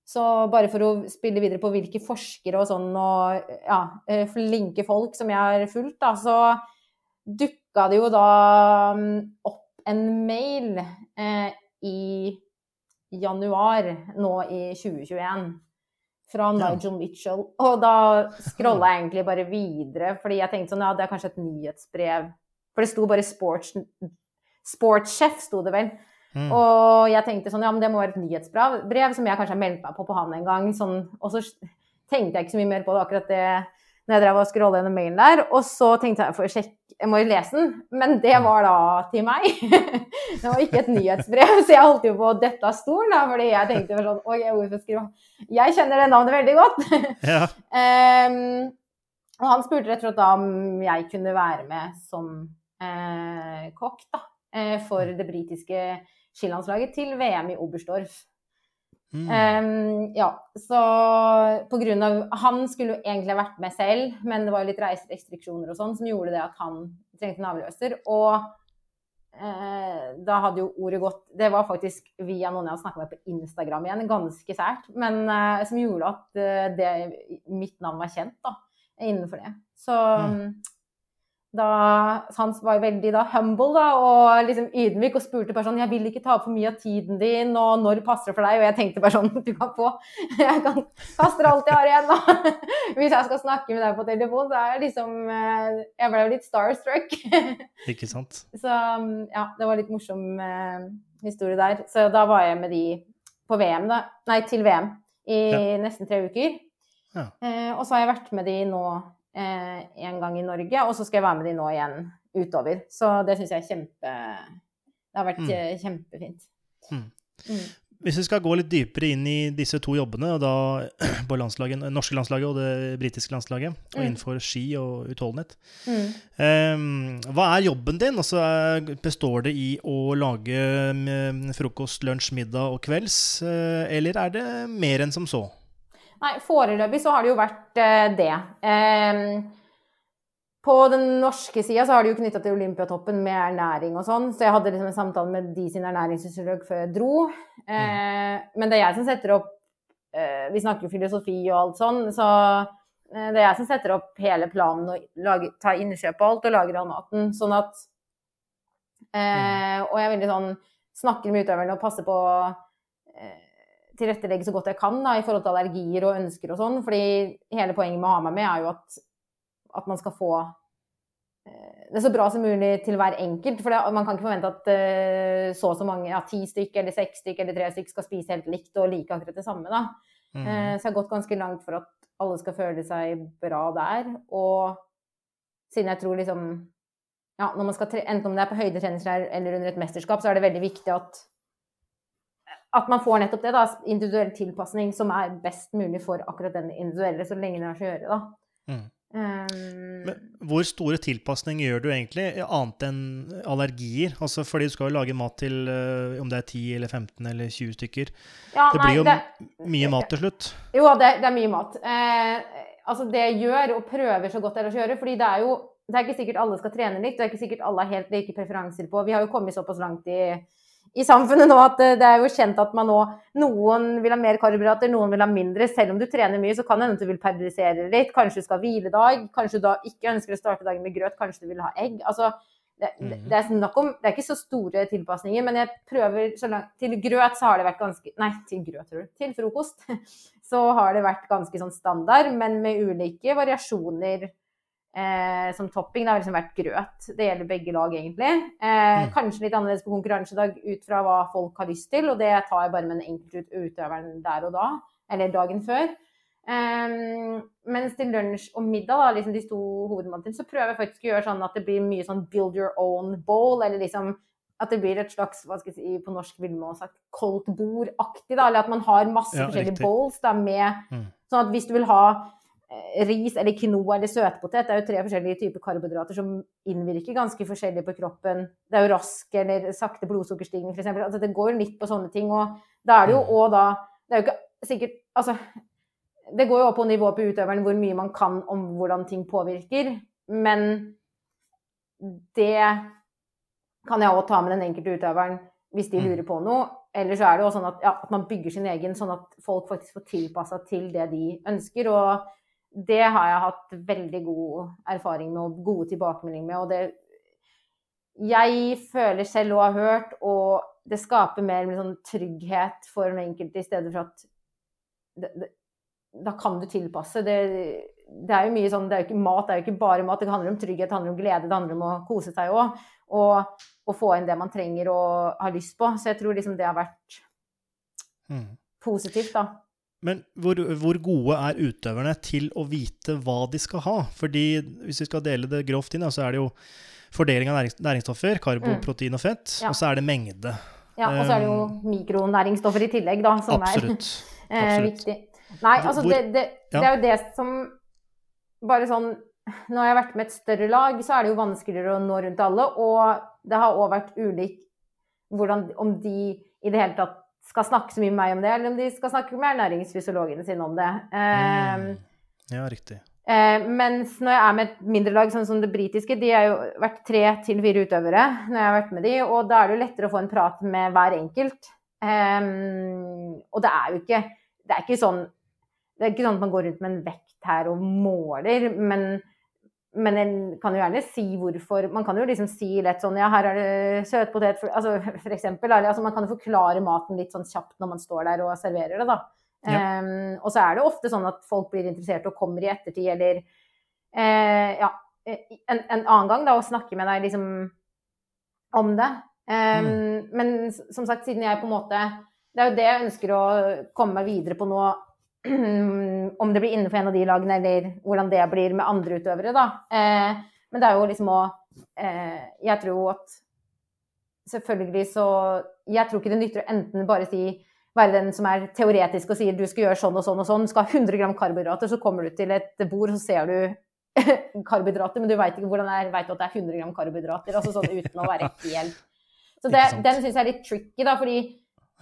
Så bare for å spille videre på hvilke forskere og sånn, og ja, eh, flinke folk som jeg har fulgt, da, så dukka det jo da mm, opp en mail eh, i januar nå i 2021 fra Nigel Mitchell. Og da scrolla jeg egentlig bare videre, fordi jeg tenkte sånn, ja, det er kanskje et nyhetsbrev. For det sto bare sports, Sportssjef, sto det vel. mm, Og jeg tenkte sånn, ja, men det må være et nyhetsbrev brev som jeg kanskje har meldt meg på på han en gang. Sånn, og så tenkte jeg ikke så mye mer på det akkurat det når jeg drev og scrolla gjennom mailen der. Og så tenkte jeg for å sjekke, jeg må jo lese den, men det var da til meg. [laughs] det var ikke et nyhetsbrev, så jeg holdt jo på å dette av stolen, da, fordi jeg tenkte sånn, ok, hvorfor skrive Jeg kjenner det navnet veldig godt. [laughs] ja, Ehm, og han spurte rett og slett om jeg kunne være med som kokk da, eh, for det britiske skilandslaget til VM i Oberstdorf. mm, Um, ja, så på grunn av Han skulle jo egentlig ha vært med selv, men det var jo litt reiserestriksjoner og sånn som gjorde det at han trengte en avløser. Og uh, da hadde jo ordet gått Det var faktisk via noen jeg har snakka med på Instagram igjen, ganske sært, men uh, som gjorde at uh, det, mitt navn var kjent da, innenfor det. Så Mm. Da, han var veldig da, humble da, og liksom ydmyk og spurte bare sånn Jeg vil ikke ta opp for mye av tiden din, og når passer det for deg? Og jeg tenkte bare sånn Du kan få Jeg kan kaster alt jeg har igjen, da. [laughs] Hvis jeg skal snakke med deg på telefon, så er jeg liksom eh, Jeg ble jo litt starstruck. [laughs] ikke sant? Så ja, det var litt morsom eh, historie der. Så da var jeg med de på VM, da. Nei, til VM i nesten tre uker. Ja. Eh, og så har jeg vært med de nå en gang i Norge, og så skal jeg være med de nå igjen utover. Så det syns jeg er kjempe Det har vært Mm. eh, kjempefint. Mm. Mm. Hvis vi skal gå litt dypere inn i disse to jobbene, og da [clears throat] på landslaget, norske landslaget og det britiske landslaget, og Mm. innenfor ski og utholdenhet Mm. Ehm, Hva er jobben din? Altså, består det i å lage mm, frokost, lunsj, middag og kvelds, eh, eller er det mer enn som så? Nei, foreløpig så har det jo vært eh, det. Eh, på den norske sida så har det jo knytta til Olympiatoppen med ernæring og sånn, så jeg hadde liksom en samtale med de sin ernæringsfysiolog før jeg dro. Eh, men det er jeg som setter opp eh, Vi snakker jo filosofi og alt sånn, så eh, det er jeg som setter opp hele planen og lager, tar innkjøp og alt og lager all maten. Sånn at eh, Og jeg er veldig sånn Snakker med utøverne og passer på tilrettelegge så godt jeg kan da, i forhold til allergier og ønsker og sånn. Fordi hele poenget med å ha meg med er jo at, at man skal få eh, det så bra som mulig til hver enkelt. For det, man kan ikke forvente at uh, så og så mange, ja, ti stykk eller seks stykk eller tre stykk skal spise helt likt og like akkurat det samme. da. Mm. Uh, så jeg har gått ganske langt for at alle skal føle seg bra der. Og siden jeg tror liksom ja, når man skal Enten om det er på høydetreningsleir eller under et mesterskap, så er det veldig viktig at at man får nettopp det, da, individuell tilpasning som er best mulig for akkurat den individuelle, så lenge det har seg gjøre, da. Mm. Um, Men hvor store tilpasninger gjør du egentlig, annet enn allergier? Altså fordi du skal jo lage mat til eh, om det er 10 eller 15 eller 20 stykker. ja, Det nei, blir jo det, mye mat til slutt. Jo, det, det er mye mat. Eh, altså det jeg gjør, og prøver så godt det lar å gjøre, fordi det er jo det er ikke sikkert alle skal trene likt, det er ikke sikkert alle har helt like preferanser på Vi har jo kommet såpass langt i, i samfunnet nå at eh, det er jo kjent at man nå Noen vil ha mer karbohydrater, noen vil ha mindre. Selv om du trener mye, så kan det hende at du vil periodisere litt. Kanskje du skal ha hviledag. Kanskje du da ikke ønsker å starte dagen med grøt. Kanskje du vil ha egg. Altså, det, det, det, er snakk om, det er ikke så store tilpasninger, men jeg prøver så langt Til grøt så har det vært ganske Nei, til grøt, tror du. Til frokost [laughs] så har det vært ganske sånn standard, men med ulike variasjoner eh, som topping. Det har liksom vært grøt. Det gjelder begge lag, egentlig. Eh, Mm. Kanskje litt annerledes på konkurransedag ut fra hva folk har lyst til, og det tar jeg bare med den enkelte utøveren der og da, eller dagen før. Eh, mens til lunsj og middag, da, liksom de to hovedmåltidene, så prøver jeg faktisk å gjøre sånn at det blir mye sånn build your own bowl, eller liksom at det blir et slags, hva skal jeg si, på norsk ville man sagt, koldt bord-aktig, da, eller at man har masse Ja, forskjellige riktig. bowls da, med Mm. Sånn at hvis du vil ha ris eller quinoa eller søtpotet, det er jo tre forskjellige typer karbohydrater som innvirker ganske forskjellig på kroppen. Det er jo rask eller sakte blodsukkerstigning, f.eks. Altså, det går jo litt på sånne ting. Og da er det jo Mm. òg da Det er jo ikke sikkert Altså, det går jo opp på nivået på utøveren hvor mye man kan om hvordan ting påvirker, men det kan jeg òg ta med den enkelte utøveren hvis de Mm. lurer på noe. Eller så er det jo sånn at, ja, at man bygger sin egen, sånn at folk faktisk får tilpassa til det de ønsker. Og det har jeg hatt veldig god erfaring med og gode tilbakemeldinger med. Og det jeg føler selv og har hørt, og det skaper mer sånn trygghet for den enkelte, i stedet for at det, det, Da kan du tilpasse. Det, det er jo mye sånn, det er jo ikke mat, det er jo ikke bare mat. Det handler om trygghet, det handler om glede, det handler om å kose seg òg. Og, og få inn det man trenger og har lyst på. Så jeg tror liksom det har vært Mm. positivt, da. Men hvor, hvor gode er utøverne til å vite hva de skal ha? Fordi hvis vi skal dele det grovt inn, så er det jo fordeling av nærings, næringsstoffer, karbo, Mm. protein og fett, Ja. og så er det mengde. Ja, Og så er det jo mikronæringsstoffer i tillegg, da, som er Absolutt. [laughs] eh, absolutt. viktig. Nei, altså hvor- det, det, det er jo det som Bare sånn Når jeg har vært med et større lag, så er det jo vanskeligere å nå rundt alle. Og det har òg vært ulik hvordan, om de i det hele tatt skal snakke så mye med meg om det, eller om de skal snakke med ernæringsfysiologene sine om det. Eh, Mm. Ja, riktig. Eh, mens når jeg er med et mindre lag, sånn som det britiske, de har jo vært tre til fire utøvere når jeg har vært med de, og da er det jo lettere å få en prat med hver enkelt. Eh, og det er jo ikke Det er ikke sånn det er ikke sånn at man går rundt med en vekt her og måler, men, men en kan jo gjerne si hvorfor Man kan jo liksom si lett sånn Ja, her er det søtpotet, for, altså, [laughs] for eksempel. Altså, man kan jo forklare maten litt sånn kjapt når man står der og serverer det, da. Ja. Um, og så er det ofte sånn at folk blir interessert og kommer i ettertid, eller uh, ja, en, en annen gang da, og snakke med deg liksom om det. Um, Men som sagt, siden jeg på en måte Det er jo det jeg ønsker å komme meg videre på nå. [clears throat] om det blir innenfor en av de lagene, eller hvordan det blir med andre utøvere, da. Eh, men det er jo liksom å eh, Jeg tror at selvfølgelig så Jeg tror ikke det nytter å enten bare si være den som er teoretisk og sier du skal gjøre sånn og sånn og sånn, skal ha 100 gram karbohydrater, så kommer du til et bord, så ser du [laughs] karbohydrater, men du veit ikke hvordan det er, vet du at det er 100 gram karbohydrater, altså sånn uten å være helt Så det, den syns jeg er litt tricky, da, fordi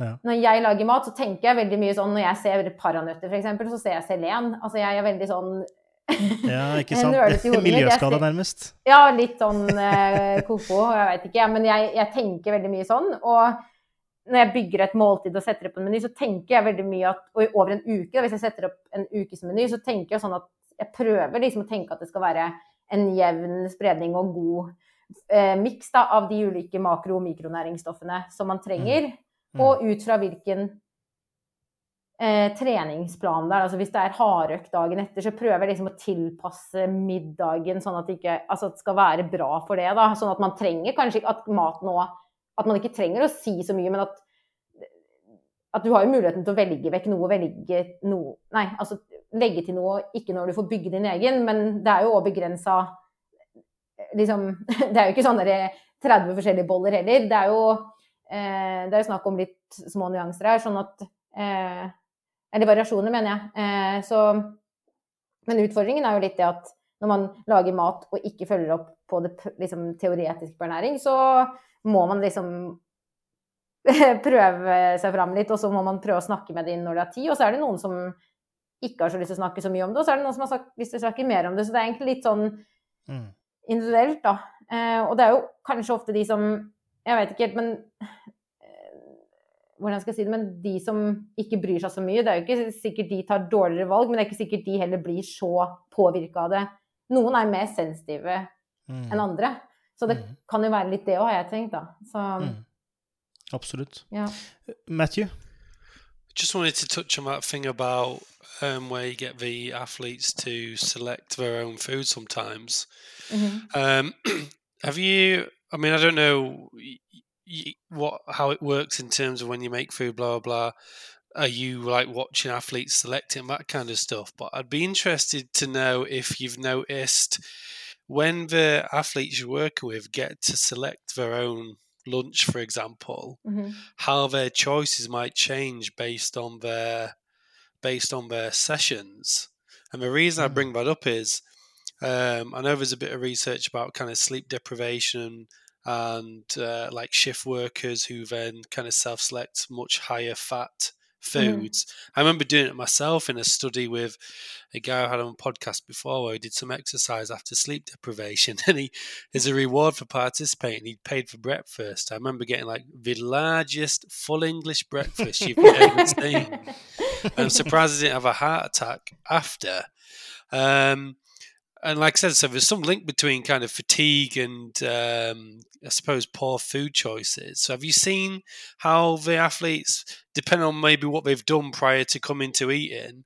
Ja. Når jeg lager mat, så tenker jeg veldig mye sånn Når jeg ser paranøtter, f.eks., så ser jeg selen. Altså, jeg er veldig sånn [laughs] Ja, [laughs] ikke sant? [laughs] Miljøskada, nærmest. Ja, litt sånn eh, koko, jeg veit ikke. Men jeg, jeg tenker veldig mye sånn. Og når jeg bygger et måltid og setter opp en meny, så tenker jeg veldig mye at Og over en uke, da, hvis jeg setter opp en ukesmeny, så tenker jeg sånn at jeg prøver liksom å tenke at det skal være en jevn spredning og god eh, miks av de ulike makro- og mikronæringsstoffene som man trenger. Mm. Og ut fra hvilken eh, treningsplan det er. Altså hvis det er hardøkt dagen etter, så prøver jeg liksom å tilpasse middagen sånn at det ikke Altså at det skal være bra for det, da. Sånn at man trenger kanskje at mat nå At man ikke trenger å si så mye, men at at du har jo muligheten til å velge vekk noe, velge noe Nei, altså legge til noe, ikke når du får bygge din egen, men det er jo òg begrensa liksom, [laughs] Det er jo ikke sånn 30 forskjellige boller heller. Det er jo, det er jo snakk om litt små nyanser her, sånn at eh, Eller variasjoner, mener jeg. Eh, så, men utfordringen er jo litt det at når man lager mat og ikke følger opp på det liksom, teoretiske på ernæring, så må man liksom [laughs] prøve seg fram litt, og så må man prøve å snakke med det når det er tid. Og så er det noen som ikke har så lyst til å snakke så mye om det, og så er det noen som har sagt, lyst til å snakke mer om det. Så det er egentlig litt sånn Mm. individuelt, da. Eh, og det er jo kanskje ofte de som Jeg vet ikke helt, men eh, hvordan skal jeg si det, men de som ikke bryr seg så mye, det er jo ikke sikkert de tar dårligere valg, men det er ikke sikkert de heller blir så påvirka av det. Noen er mer sensitive Mm. enn andre. Så det Mm. kan jo være litt det òg, har jeg tenkt, da. Så Mm. Absolutt. ja. Matthew? Just wanted to touch on that thing about um, where you get the athletes to select their own food sometimes. -hmm. Um, [clears throat] have you? I mean, I don't know what how it works in terms of when you make food, blah blah. blah. Are you like watching athletes selecting that kind of stuff? But I'd be interested to know if you've noticed when the athletes you're working with get to select their own lunch, for example, Mhm. how their choices might change based on their based on their sessions. And the reason I Mm. bring that up is um, I know there's a bit of research about kind of sleep deprivation and uh, like shift workers who then kind of self-select much higher fat foods. I remember doing it myself in a study with a guy I had on a podcast before where he did some exercise after sleep deprivation [laughs] and he as a reward for participating he paid for breakfast. I remember getting like the largest full English breakfast you've [laughs] ever seen. I'm surprised I didn't have a heart attack after. Um, and like I said, so there's some link between kind of fatigue and um, I suppose poor food choices. So have you seen how the athletes, depending on maybe what they've done prior to coming to eating,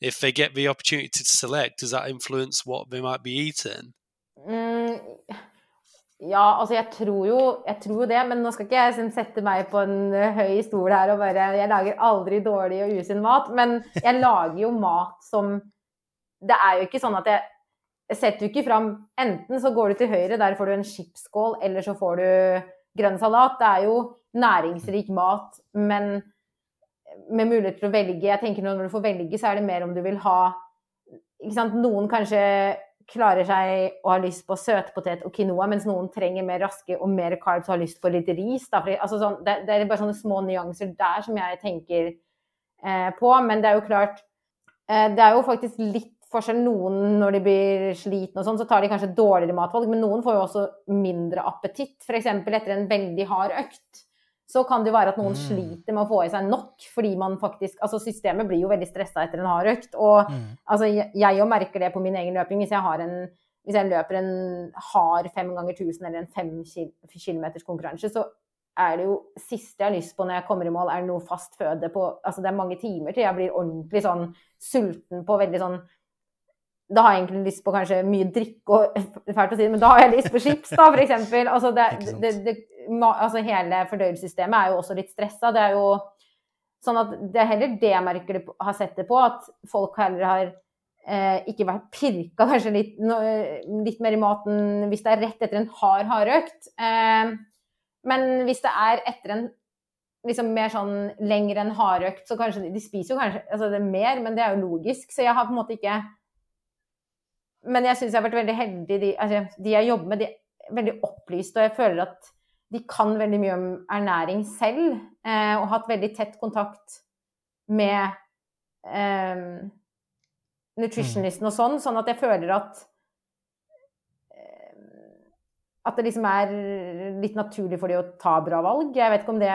if they get the opportunity to select, does that influence what they might be eating? Mm, ja, altså jeg tror jo jeg tror jo det, men nå skal ikke jeg liksom sette meg på en eh, høy stol her og bare Jeg lager aldri dårlig og usunn mat, men jeg lager jo mat som Det er jo ikke sånn at jeg setter du ikke fram Enten så går du til høyre, der får du en skipsskål, eller så får du grønn salat. Det er jo næringsrik mat, men med mulighet til å velge. Jeg tenker Når du får velge, så er det mer om du vil ha ikke sant? Noen kanskje klarer seg og har lyst på søtpotet og quinoa, mens noen trenger mer raske og mer carbs og har lyst på litt ris. Altså sånn, det, det er bare sånne små nyanser der som jeg tenker eh, på. Men det er jo klart eh, Det er jo faktisk litt forskjell. Noen når de blir slitne og sånn, så tar de kanskje dårligere matvalg, men noen får jo også mindre appetitt. F.eks. etter en veldig hard økt. Så kan det jo være at noen Mm. sliter med å få i seg nok, fordi man faktisk Altså systemet blir jo veldig stressa etter en hard økt. Og Mm. Altså, jeg- jo merker det på min egen løping. Hvis jeg, har en, hvis jeg løper en hard fem ganger 1000 eller en fem kilometers konkurranse, så er det jo siste jeg har lyst på når jeg kommer i mål, er noe fast føde på Altså, det er mange timer til jeg blir ordentlig sånn sulten på veldig sånn Da har jeg egentlig lyst på kanskje mye drikke og [laughs] Fælt å si det, men da har jeg lyst på chips, da, for eksempel. Altså, det, det, det, altså hele fordøyelsessystemet er jo også litt stressa. Det er jo Sånn at det er heller det jeg merker det, har sett det på, at folk heller har eh, ikke vært pirka kanskje litt, no, litt mer i maten hvis det er rett etter en hard hardøkt. Eh, men hvis det er etter en liksom mer sånn lengre enn hardøkt, så kanskje de, de spiser jo kanskje altså det er mer, men det er jo logisk. Så jeg har på en måte ikke Men jeg syns jeg har vært veldig heldig. De, altså, de jeg jobber med, de er veldig opplyste, og jeg føler at de kan veldig mye om ernæring selv, eh, og hatt veldig tett kontakt med eh, nutritionisten og sånn, sånn at jeg føler at eh, at det liksom er litt naturlig for de å ta bra valg. Jeg vet ikke om det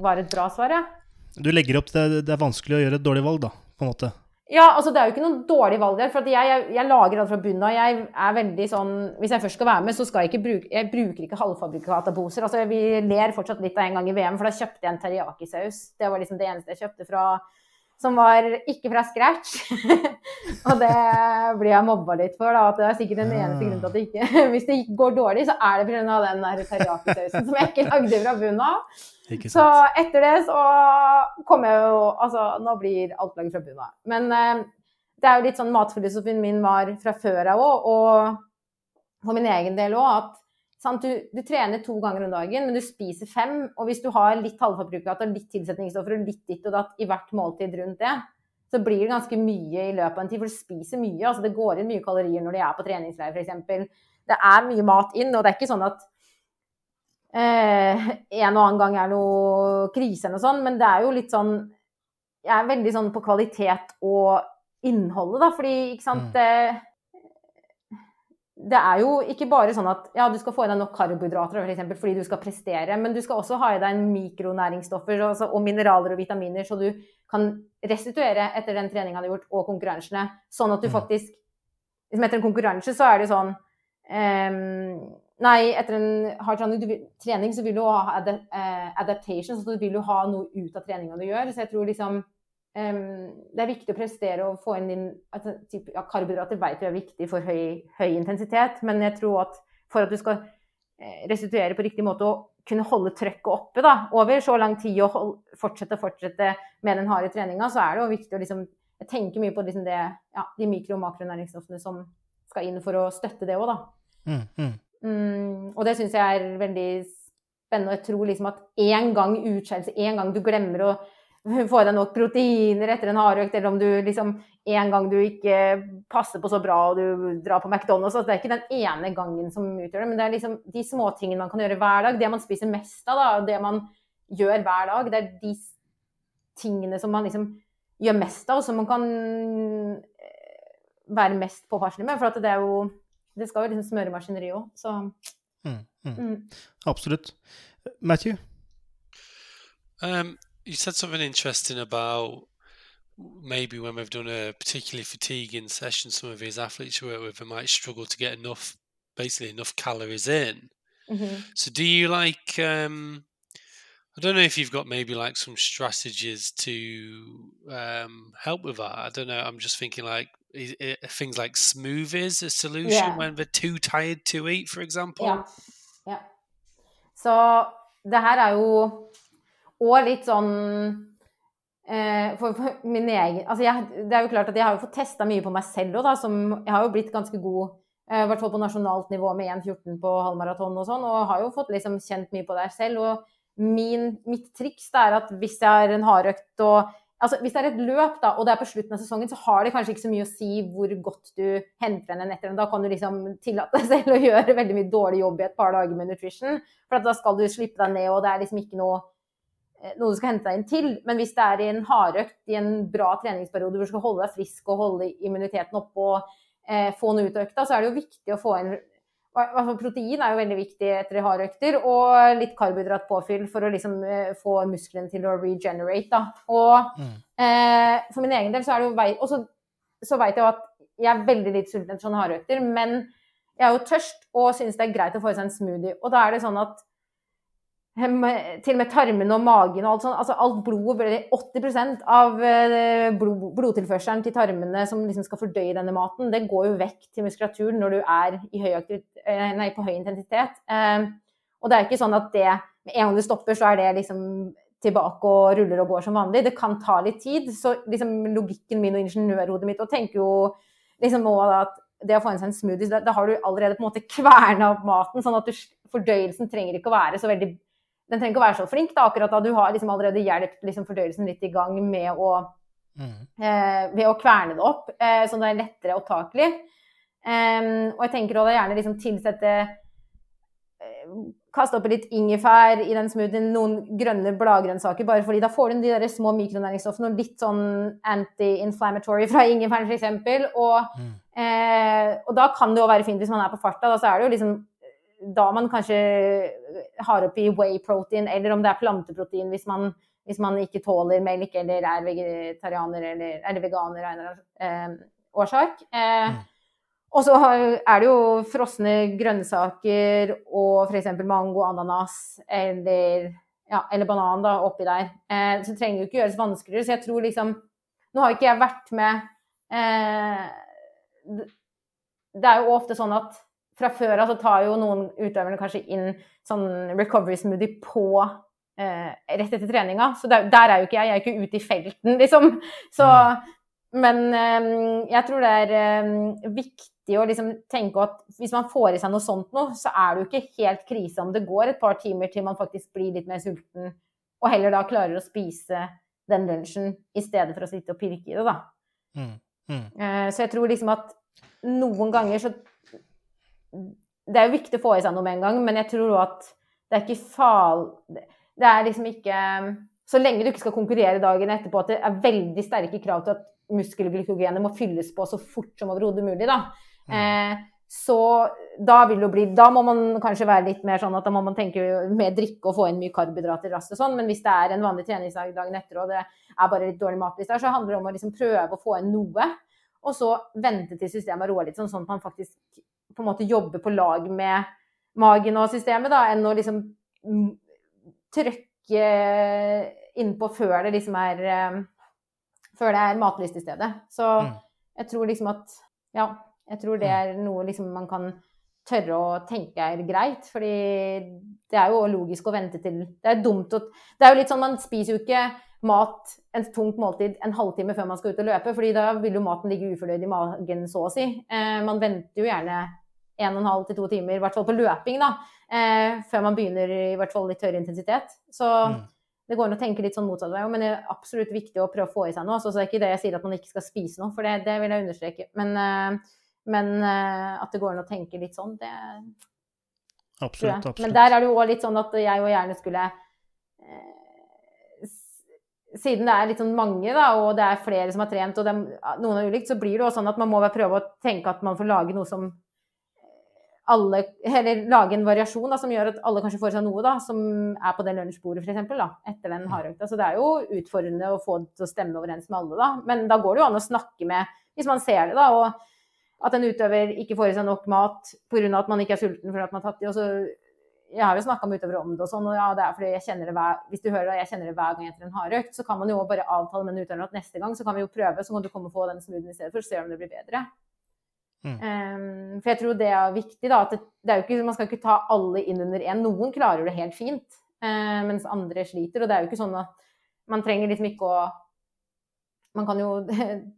var et bra svar, jeg. Du legger opp til det, det er vanskelig å gjøre et dårlig valg, da, på en måte? Ja, altså det er jo ikke noe dårlig valg der. For jeg, jeg, jeg, lager alt fra bunnen av. Jeg er veldig sånn Hvis jeg først skal være med, så skal jeg ikke bruke Jeg bruker ikke halvfabrikataboser. Altså, vi ler fortsatt litt av en gang i VM, for da kjøpte jeg en teriyaki-saus. Det var liksom det eneste jeg kjøpte fra som var ikke fra scratch. [laughs] og det blir jeg mobba litt for. da, at Det er sikkert den eneste grunnen til at det ikke [laughs] Hvis det går dårlig, så er det pga. den der teriyaki-sausen som jeg ikke lagde fra bunnen av. Så etter det så kommer jeg jo Altså, nå blir alt laget fra bunnen av. Men eh, det er jo litt sånn matfilosofien min var fra før av òg, og for min egen del òg, at du, du, trener to ganger om dagen, men du spiser fem. Og hvis du har litt halvfabrikat og litt tilsetningsstoffer og litt ditt og datt i hvert måltid rundt det, så blir det ganske mye i løpet av en tid, for du spiser mye. altså Det går inn mye kalorier når de er på treningsleir, f.eks. Det er mye mat inn, og det er ikke sånn at eh, en og annen gang er noe krise eller noe sånt, men det er jo litt sånn Jeg er veldig sånn på kvalitet og innholdet, da, fordi ikke sant mm det er jo ikke bare sånn at ja, du skal få i deg nok karbohydrater for eksempel, fordi du skal prestere, men du skal også ha i deg mikronæringsstoffer altså, og mineraler og vitaminer, så du kan restituere etter den treninga du har gjort, og konkurransene. Sånn at du mm. faktisk liksom Etter en konkurranse så er det sånn um, Nei, etter en hard trening så vil du ha eh, adaptation, så du vil jo ha noe ut av treninga du gjør. Så jeg tror liksom det er viktig å prestere og få inn din altså, typ, ja, Karbohydrater vet vi er viktig for høy, høy, intensitet, men jeg tror at for at du skal eh, restituere på riktig måte og kunne holde trøkket oppe da, over så lang tid og hold, fortsette og fortsette med den harde treninga, så er det jo viktig å liksom Jeg tenker mye på liksom det, ja, de mikro- og makronæringsstoffene som skal inn for å støtte det òg, da. Mm, mm. Mm, og det syns jeg er veldig spennende. Og jeg tror liksom at én gang utskeielse, én gang du glemmer å får deg nok proteiner etter en hardøkt, eller om du liksom en gang du ikke passer på så bra og du drar på McDonald's. Altså, det er ikke den ene gangen som utgjør det, men det er liksom de småtingene man kan gjøre hver dag. Det man spiser mest av, da, det man gjør hver dag, det er de tingene som man liksom gjør mest av, og som man kan eh, være mest påpasselig med. For det er jo Det skal jo liksom smøre maskineriet òg, så mm, mm. Mm. Absolutt. Matthew? Um, you said something interesting about maybe when we've done a particularly fatiguing session, some of these athletes you work with might struggle to get enough, basically enough calories in. Mm-hmm. So, do you like? Um, I don't know if you've got maybe like some strategies to um, help with that. I don't know. I'm just thinking like things like smoothies a solution yeah. when they're too tired to eat, for example. Yeah, yeah. Så det her er jo Og litt sånn eh, for, for, min egen Altså, jeg, det er jo klart at jeg har jo fått testa mye på meg selv òg, da. Som jeg har jo blitt ganske god, eh, i hvert fall på nasjonalt nivå med 1,14 på halvmaraton og sånn, og har jo fått liksom kjent mye på det selv. Og min, mitt triks er at hvis jeg har en hardøkt og Altså, hvis det er et løp, da, og det er på slutten av sesongen, så har det kanskje ikke så mye å si hvor godt du henter den etter henne. Da kan du liksom tillate deg selv å [laughs] gjøre veldig mye dårlig jobb i et par dager med nutrition. For da skal du slippe deg ned, og det er liksom ikke noe noe du skal hente deg inn til. Men hvis det er i en hardøkt, i en bra treningsperiode hvor du skal holde deg frisk og holde immuniteten oppe og eh, få noe ut av økta, så er det jo viktig å få inn Protein er jo veldig viktig etter de harde økter, og litt karbohydratpåfyll for å liksom eh, få musklene til å regenerate. Da. Og mm. eh, for min egen del så er det jo Og så, så veit jeg jo at jeg er veldig litt sulten etter sånne hardøkter, men jeg er jo tørst og syns det er greit å få i seg en smoothie. Og da er det sånn at til og med tarmene og magen og alt sånt. Altså alt blodet 80% av eh, blod, blodtilførselen til tarmene som liksom skal fordøye denne maten, det går jo vekk til muskulaturen når du er høy eh, nei, på høy intensitet. Eh, og det er ikke sånn at det med en gang du stopper, så er det liksom tilbake og ruller og går som vanlig. Det kan ta litt tid. Så liksom logikken min og ingeniørhodet mitt og tenker jo liksom òg at det å få inn seg en smoothie, da, da har du allerede på en måte kverna opp maten, sånn at du, fordøyelsen trenger ikke å være så veldig den trenger ikke å være så flink da, akkurat da. Du har liksom allerede hjulpet liksom fordøyelsen litt i gang med å, mm. eh, ved å kverne det opp, eh, sånn det er lettere opptakelig. Um, og jeg tenker også gjerne liksom tilsette eh, kaste oppi litt ingefær i den smoothien, noen grønne bladgrønnsaker, bare fordi da får du de der små mikronæringsstoffene og litt sånn anti-inflammatory fra ingefæren f.eks. Og, Mm. eh, og da kan det jo være fint hvis man er på farta. Da så er det jo liksom da man kanskje har oppi whey protein, eller om det er planteprotein hvis man, hvis man ikke tåler melk eller er vegetarianer eller, eller veganer av en eller annen eh, årsak. Eh, Mm. Og så er det jo frosne grønnsaker og f.eks. mango, ananas eller, ja, eller banan da, oppi der. Eh, så det trenger jo ikke gjøres vanskeligere. Så jeg tror liksom Nå har ikke jeg vært med eh, det- Det er jo ofte sånn at fra før av så tar jo noen utøverne kanskje inn sånn recovery smoothie på eh, rett etter treninga. Så der, der er jo ikke jeg. Jeg er ikke ute i felten, liksom. Så Men eh, jeg tror det er eh, viktig å liksom tenke at hvis man får i seg noe sånt nå, så er det jo ikke helt krise om det går et par timer til man faktisk blir litt mer sulten, og heller da klarer å spise den lunsjen i stedet for å sitte og pirke i det, da. Mm. Mm. Eh, Så jeg tror liksom at noen ganger så Det er jo viktig å få i seg noe med en gang, men jeg tror òg at det er ikke fal... Det er liksom ikke Så lenge du ikke skal konkurrere dagen etterpå, at det er veldig sterke krav til at muskelglykogenet må fylles på så fort som overhodet mulig, da. Eh, så da vil det bli Da må man kanskje være litt mer sånn at da må man tenke mer drikke og få inn mye karbohydrater raskt og sånn, men hvis det er en vanlig treningsdag dagen etter og det er bare litt dårlig matliste her, så handler det om å liksom prøve å få inn noe. Og så vente til systemet roer litt, sånn, sånn at man faktisk på en måte jobbe på lag med magen og systemet, da, enn å liksom mm, trykke innpå før det liksom er eh, Før det er matlyst i stedet. Så Mm. jeg tror liksom at Ja, jeg tror det er noe liksom man kan tørre å tenke er greit. Fordi det er jo logisk å vente til Det er dumt å Det er jo litt sånn man spiser jo ikke mat, en tungt måltid, en halvtime før man skal ut og løpe, fordi da vil jo maten ligge ufordøyd i magen, så å si. Eh, man venter jo gjerne en og en halv til to timer, i hvert fall på løping, da, eh, før man begynner i hvert fall litt høyere intensitet. Så Mm. det går an å tenke litt sånn motsatt vei, men det er absolutt viktig å prøve å få i seg noe. Så det er ikke det jeg sier at man ikke skal spise noe, for det, det vil jeg understreke. Men, eh, men eh, at det går an å tenke litt sånn, det Absolutt. absolutt. Men der er det jo òg litt sånn at jeg jo gjerne skulle eh, Siden det er litt sånn mange, da, og det er flere som har trent, og det er, noen er ulikt, så blir det jo sånn at man må prøve å tenke at man får lage noe som alle Eller lage en variasjon da, som gjør at alle kanskje får seg noe da, som er på det lunsjbordet, f.eks., etter den hardøkta. Så det er jo utfordrende å få det til å stemme overens med alle, da. Men da går det jo an å snakke med, hvis man ser det, da. og at en utøver ikke får i seg nok mat pga. at man ikke er sulten fordi man har tatt i. Og så, jeg har jo snakka med utøvere om det, og sånn, og ja, det er fordi jeg kjenner det hver, hvis du hører det, jeg kjenner det hver gang etter en hardøkt, så kan man jo bare avtale med den utøveren at neste gang så kan vi jo prøve, så kan du komme og få den smoothien i stedet for, så ser du om det blir bedre. Mm. Um, for jeg tror det er viktig, da. At det, det er jo ikke, man skal ikke ta alle inn under én. Noen klarer det helt fint, uh, mens andre sliter. Og det er jo ikke sånn at man trenger liksom ikke å Man kan jo [laughs]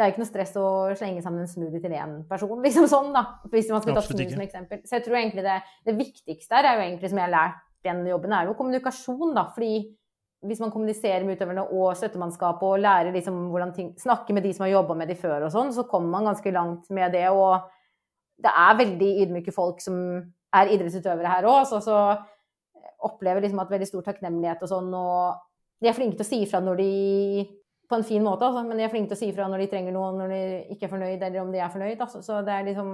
Det er jo ikke noe stress å slenge sammen en smoothie til én person, liksom sånn, da. Hvis man skal ta smoothie som eksempel. Så jeg tror egentlig det, det viktigste her er jo egentlig, som jeg har lært den jobben, er jo kommunikasjon, da. Fordi hvis man kommuniserer med utøverne og støttemannskapet og lærer liksom hvordan ting Snakker med de som har jobba med de før og sånn, så kommer man ganske langt med det. Og det er veldig ydmyke folk som er idrettsutøvere her òg, så, så opplever liksom at veldig stor takknemlighet og sånn. Og de er flinke til å si ifra når de På en fin måte, altså, men de er flinke til å si ifra når de trenger noe, når de ikke er fornøyd, eller om de er fornøyd. Altså. Så det er liksom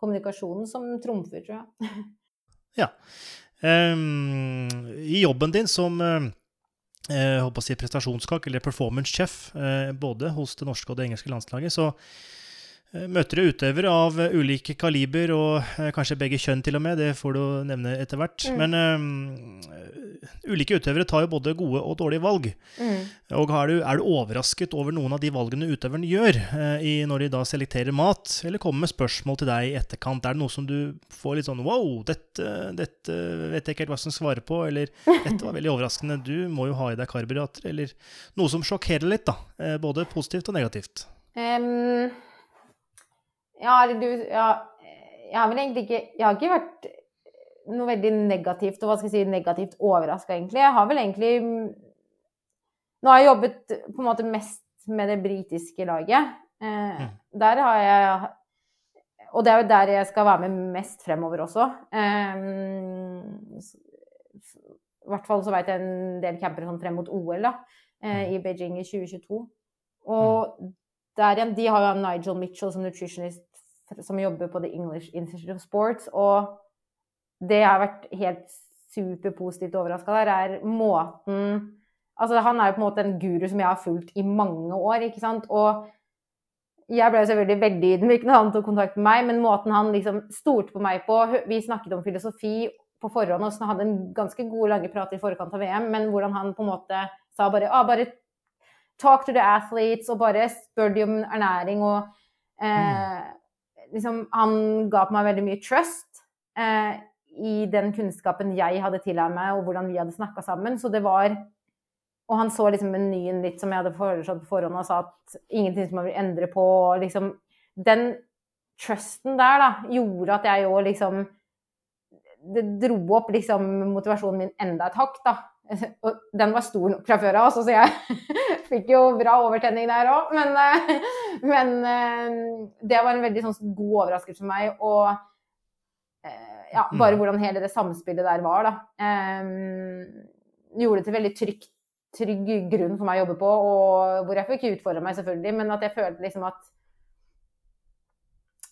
kommunikasjonen som trumfer, tror jeg. [laughs] Ehm, I jobben din som uh, jeg holdt å si prestasjonskak, eller performance chef, uh, både hos det norske og det engelske landslaget, så møter du utøvere av eh, ulike kaliber, og eh, kanskje begge kjønn til og med, det får du nevne etter hvert. Mm. Men um, ulike utøvere tar jo både gode og dårlige valg. Mm. Og er du, er du overrasket over noen av de valgene utøveren gjør uh, i, når de da selekterer mat, eller kommer med spørsmål til deg i etterkant? Er det noe som du får litt sånn wow, dette, dette vet jeg ikke helt hva som svarer på, eller dette var veldig overraskende, du må jo ha i deg karbohydrater, eller noe som sjokkerer litt, da. Eh, både positivt og negativt. Ehm, ja, eller du Ja, jeg har vel egentlig ikke Jeg har ikke vært noe veldig negativt, og hva skal jeg si, negativt overraska, egentlig. Jeg har vel egentlig Nå har jeg jobbet på en måte mest med det britiske laget. Eh, Mm. Der har jeg og det er jo der jeg skal være med mest fremover også. Eh, I hvert fall så vet jeg en del campere sånn frem mot OL da, eh, i Beijing i 2022. Og mm. Igjen, de har jo Nigel Mitchell som nutritionist som jobber på The English Institute of Sports. Og det jeg har vært helt superpositivt overraska der, er måten Altså, han er jo på en måte en guru som jeg har fulgt i mange år, ikke sant. Og jeg ble selvfølgelig veldig ydmyk når han tok kontakt med meg, men måten han liksom stolte på meg på Vi snakket om filosofi på forhånd og hadde en ganske god lange prat i forkant av VM, men hvordan han på en måte sa bare ah, bare talk to the athletes, og bare spør de om ernæring og eh, liksom, Han ga på meg veldig mye trust eh, i den kunnskapen jeg hadde tilhørt meg, og hvordan vi hadde snakka sammen. Så det var og han så liksom menyen litt som jeg hadde foreslått på forhånd, og sa at ingenting som man vil endre på. Liksom, den trusten der da, gjorde at jeg jo liksom Det dro opp liksom motivasjonen min enda et hakk, da. [laughs] Og den var stor nok fra før av, så jeg [laughs] fikk jo bra overtenning der òg. Men, eh, [laughs] men, eh, det var en veldig sånn, god overraskelse for meg. Og eh, ja, bare mm. hvordan hele det samspillet der var, da. gjorde det til veldig trygt trygg grunn for meg å jobbe på, og hvor jeg fikk utfordre meg, selvfølgelig, men at jeg følte liksom at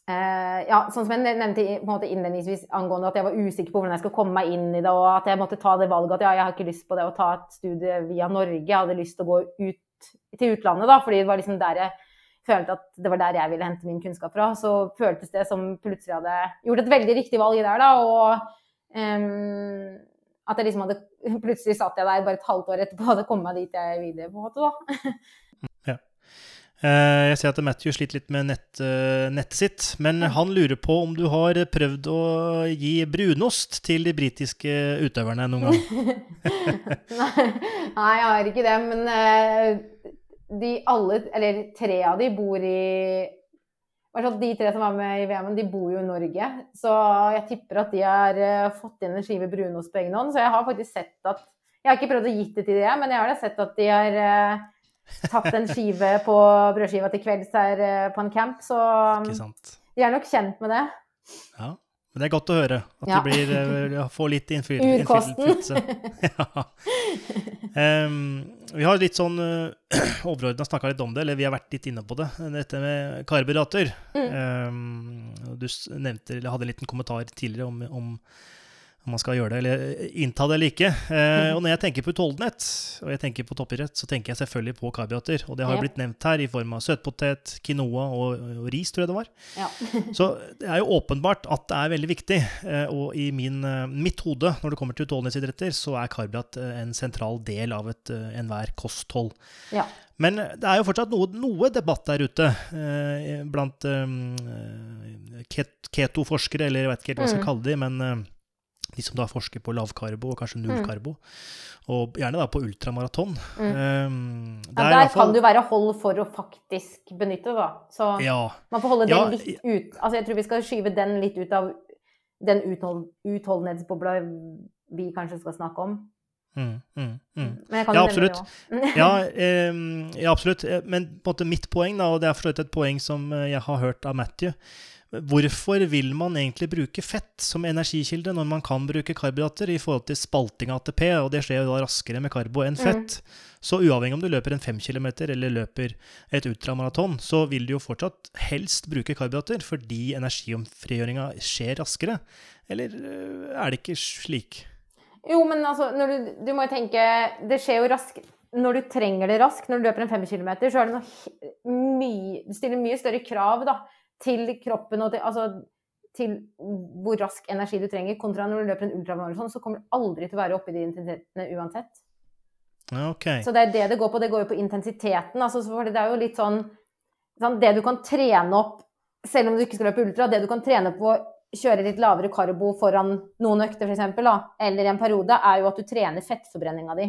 Ja, sånn som jeg nevnte på en måte innledningsvis angående at jeg var usikker på hvordan jeg skulle komme meg inn i det, og at jeg måtte ta det valget at ja, jeg har ikke lyst på det å ta et studie via Norge, jeg hadde lyst til å gå ut til utlandet, da, fordi det var liksom der jeg følte at det var der jeg ville hente min kunnskap fra. Så føltes det som plutselig hadde gjort et veldig riktig valg der, da. og um, at jeg liksom hadde Plutselig satt jeg der bare et halvt år etterpå og hadde kommet meg dit jeg ville, på en måte, da. [laughs] Eh, jeg ser at Matthew sliter litt med nett, eh, nettet sitt, men han lurer på om du har prøvd å gi brunost til de britiske utøverne noen gang? [laughs] Nei, jeg har ikke det, men eh, de alle, eller tre av de bor i de tre som var med i VM, de bor jo i Norge. Så jeg tipper at de har fått inn en skive brunost på egen hånd. Så jeg har faktisk sett at Jeg har ikke prøvd å gi det til de, men jeg har sett at de har tatt en skive på brødskiva til kvelds her uh, på en camp. Så um, de er nok kjent med det. Ja. Men det er godt å høre at ja. de blir, får litt [laughs] innflytelse. ja. [laughs] Um, vi har litt sånn [clears throat] uh, overordna snakka litt om det, eller vi har vært litt inne på det, dette med karbohydrater. Mm. Um, du nevnte, eller hadde en liten kommentar tidligere om, om om man skal gjøre det, eller eh, innta det eller ikke. Eh, og når jeg tenker på utholdenhet, og jeg tenker på toppidrett, så tenker jeg selvfølgelig på karbohydrater. Og det har ja. blitt nevnt her i form av søtpotet, quinoa og, og, ris, tror jeg det var. Ja. [laughs] så det er jo åpenbart at det er veldig viktig. Eh, og i min, eh, mitt hode, når det kommer til utholdenhetsidretter, så er karbohydrat eh, en sentral del av et, eh, enhver kosthold. Ja. Men det er jo fortsatt noe, noe debatt der ute blant keto-forskere, eller jeg vet ikke helt hva jeg skal mm. kalle de, men de som da forsker på lavkarbo og kanskje nullkarbo. Mm. Og gjerne da på ultramaraton. Mm. Um, ja, der fall... kan det jo være hold for å faktisk benytte det, da. Så ja. man får holde den ja, litt ut Altså jeg tror vi skal skyve den litt ut av den uthold utholdenhetsbobla vi kanskje skal snakke om. Mm, mm, mm. [laughs] ja, absolutt. ja, eh, ja, absolutt. Men på en måte mitt poeng, da, og det er for et poeng som eh, jeg har hørt av Matthew, Hvorfor vil man egentlig bruke fett som energikilde når man kan bruke karbohydrater i forhold til spalting av ATP, og det skjer jo da raskere med karbo enn fett? Mm. Så uavhengig om du løper en 5 km eller løper et ultramaraton, så vil du jo fortsatt helst bruke karbohydrater fordi energiomfrigjøringa skjer raskere. Eller øh, er det ikke slik? Jo, men altså, du, du, må jo tenke Det skjer jo raskt. Når du trenger det raskt, når du løper en 5 km, så er det noe mye stiller mye større krav da, til kroppen og til, altså, til hvor rask energi du trenger, kontra når du løper en ultramaraton, så kommer du aldri til å være oppe i de intensitetene uansett. Okay. Så det er det det går på. Det går jo på intensiteten. Altså, for det er jo litt sånn, sånn Det du kan trene opp, selv om du ikke skal løpe ultra, det du kan trene på kjøre litt lavere karbo foran noen økter, f.eks., eller i en periode, er jo at du trener fettforbrenninga di.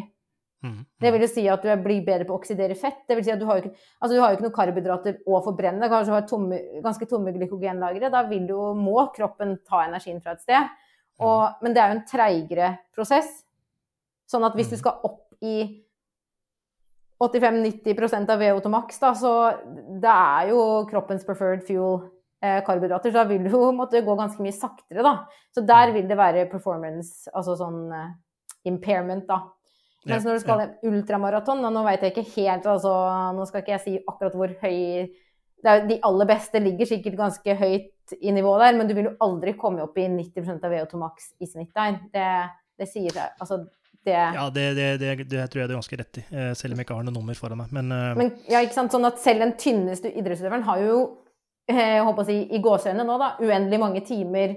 Mm, Det vil jo si at du blir bedre på å oksidere fett. Det vil si at du har jo ikke, altså du har jo ikke noen karbohydrater å forbrenne. Kanskje du har tomme, ganske tomme glykogenlagre. Da vil jo, må kroppen ta energien fra et sted. Og, men det er jo en treigere prosess. Sånn at hvis du skal opp i 85-90% av VO2 max, da, så det er jo kroppens preferred fuel eh, karbohydrater, så da vil du jo måtte gå ganske mye saktere, da. Så der vil det være performance, altså sånn eh, impairment, da. Mens når du skal en ultramaraton, nå vet jeg ikke helt, altså Nå skal ikke jeg si akkurat hvor høy det er, De aller beste ligger sikkert ganske høyt i nivå der, men du vil jo aldri komme opp i 90% av VO2 max i snitt der. Det, det sier seg Altså, det Ja, det, det, det, det tror jeg du er ganske rett i, eh, selv om jeg ikke har noe nummer foran meg. Men, eh, Men ja, ikke sant, sånn at selv den tynneste idrettsutøveren har jo, eh, jeg håper å si, i gåseøynene nå, da, uendelig mange timer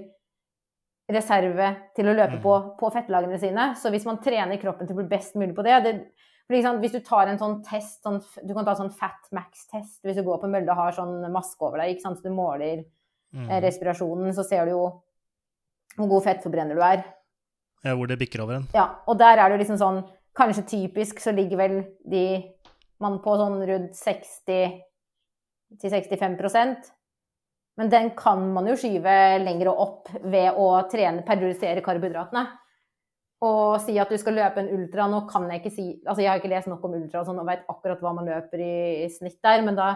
reserve til å løpe Mm. på på fettlagene sine. Så hvis man trener kroppen til å bli best mulig på det, det liksom, Hvis du tar en sånn test, sånn, du kan ta sånn fat max-test hvis du går på en mølle og har sånn maske over deg, så du måler mm, eh, respirasjonen, så ser du jo hvor god fettforbrenner du er. ja, hvor det bikker over en. Ja, og der er det jo liksom sånn Kanskje typisk så ligger vel de man på sånn rundt 60 til 65 Men den kan man jo skyve lenger opp ved å trene, periodisere karbohydratene. Og si at du skal løpe en ultra Nå kan jeg ikke si Altså, jeg har ikke lest nok om ultra sånn og veit akkurat hva man løper i, i snitt der, men da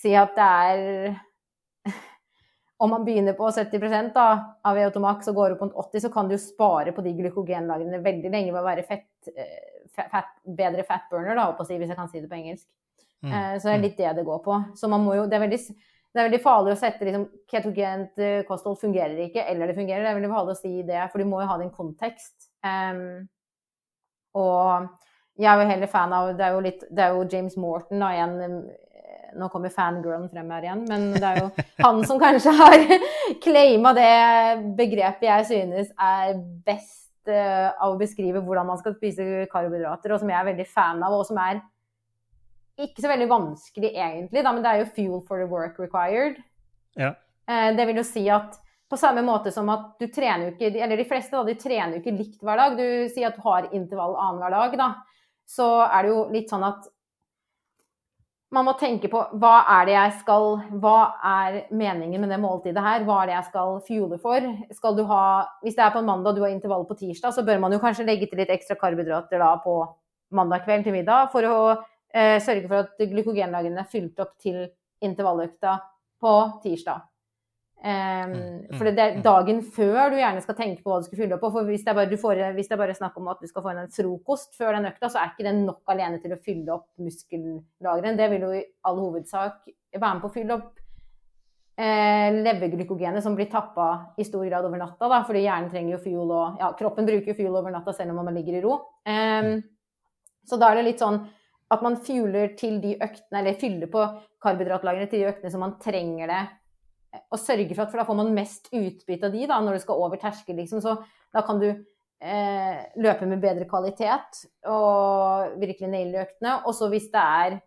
si at det er [laughs] om man begynner på 70 da, av VO2 max og går opp mot 80, så kan du jo spare på de glykogenlagrene veldig lenge ved å være fett, fett, fat, fat, bedre fat burner, da, hvis jeg kan si det på engelsk. Mm, Eh, Så det er litt det det går på. Så man må jo, det er veldig, det er veldig farlig å sette liksom, ketogent eh, kosthold fungerer ikke, eller det fungerer. Det er veldig farlig å si det, for du må jo ha din kontekst. Um, og jeg er jo heller fan av Det er jo, litt, det er jo James Morton, da, igjen eh, Nå kommer fangirlen frem her igjen, men det er jo [laughs] han som kanskje har [laughs] claima det begrepet jeg synes er best eh, av å beskrive hvordan man skal spise karbohydrater, og som jeg er veldig fan av, og som er ikke så veldig vanskelig egentlig, da, men det er jo 'fuel for the work required'. Ja. Eh, Det vil jo si at på samme måte som at du trener jo ikke, eller de fleste da, de trener jo ikke likt hver dag. Du sier at du har intervall annenhver dag, da. Så er det jo litt sånn at man må tenke på hva er det jeg skal Hva er meningen med det måltidet her? Hva er det jeg skal fuele for? Skal du ha Hvis det er på en mandag og du har intervall på tirsdag, så bør man jo kanskje legge til litt ekstra karbohydrater da på mandag kveld til middag for å sørge for at glykogenlagrene er fylt opp til intervalløkta på tirsdag. Em, Mm, for det er mm, mm. dagen før du gjerne skal tenke på hva du skal fylle opp på. For hvis det er bare, du får, hvis det er bare snakk om at du skal få inn en frokost før den økta, så er ikke det nok alene til å fylle opp muskellagrene. Det vil jo i all hovedsak være med på å fylle opp eh, leverglykogenet som blir tappa i stor grad over natta. Da, fordi hjernen trenger jo fuel og ja, kroppen bruker jo fuel over natta selv om man ligger i ro. Em, så da er det litt sånn at man fueler til de øktene, eller fyller på karbohydratlagrene til de øktene som man trenger det, og sørger for at For da får man mest utbytte av de da, når du skal over terskel, liksom. Så da kan du eh, løpe med bedre kvalitet og virkelig naile øktene. Og så hvis det er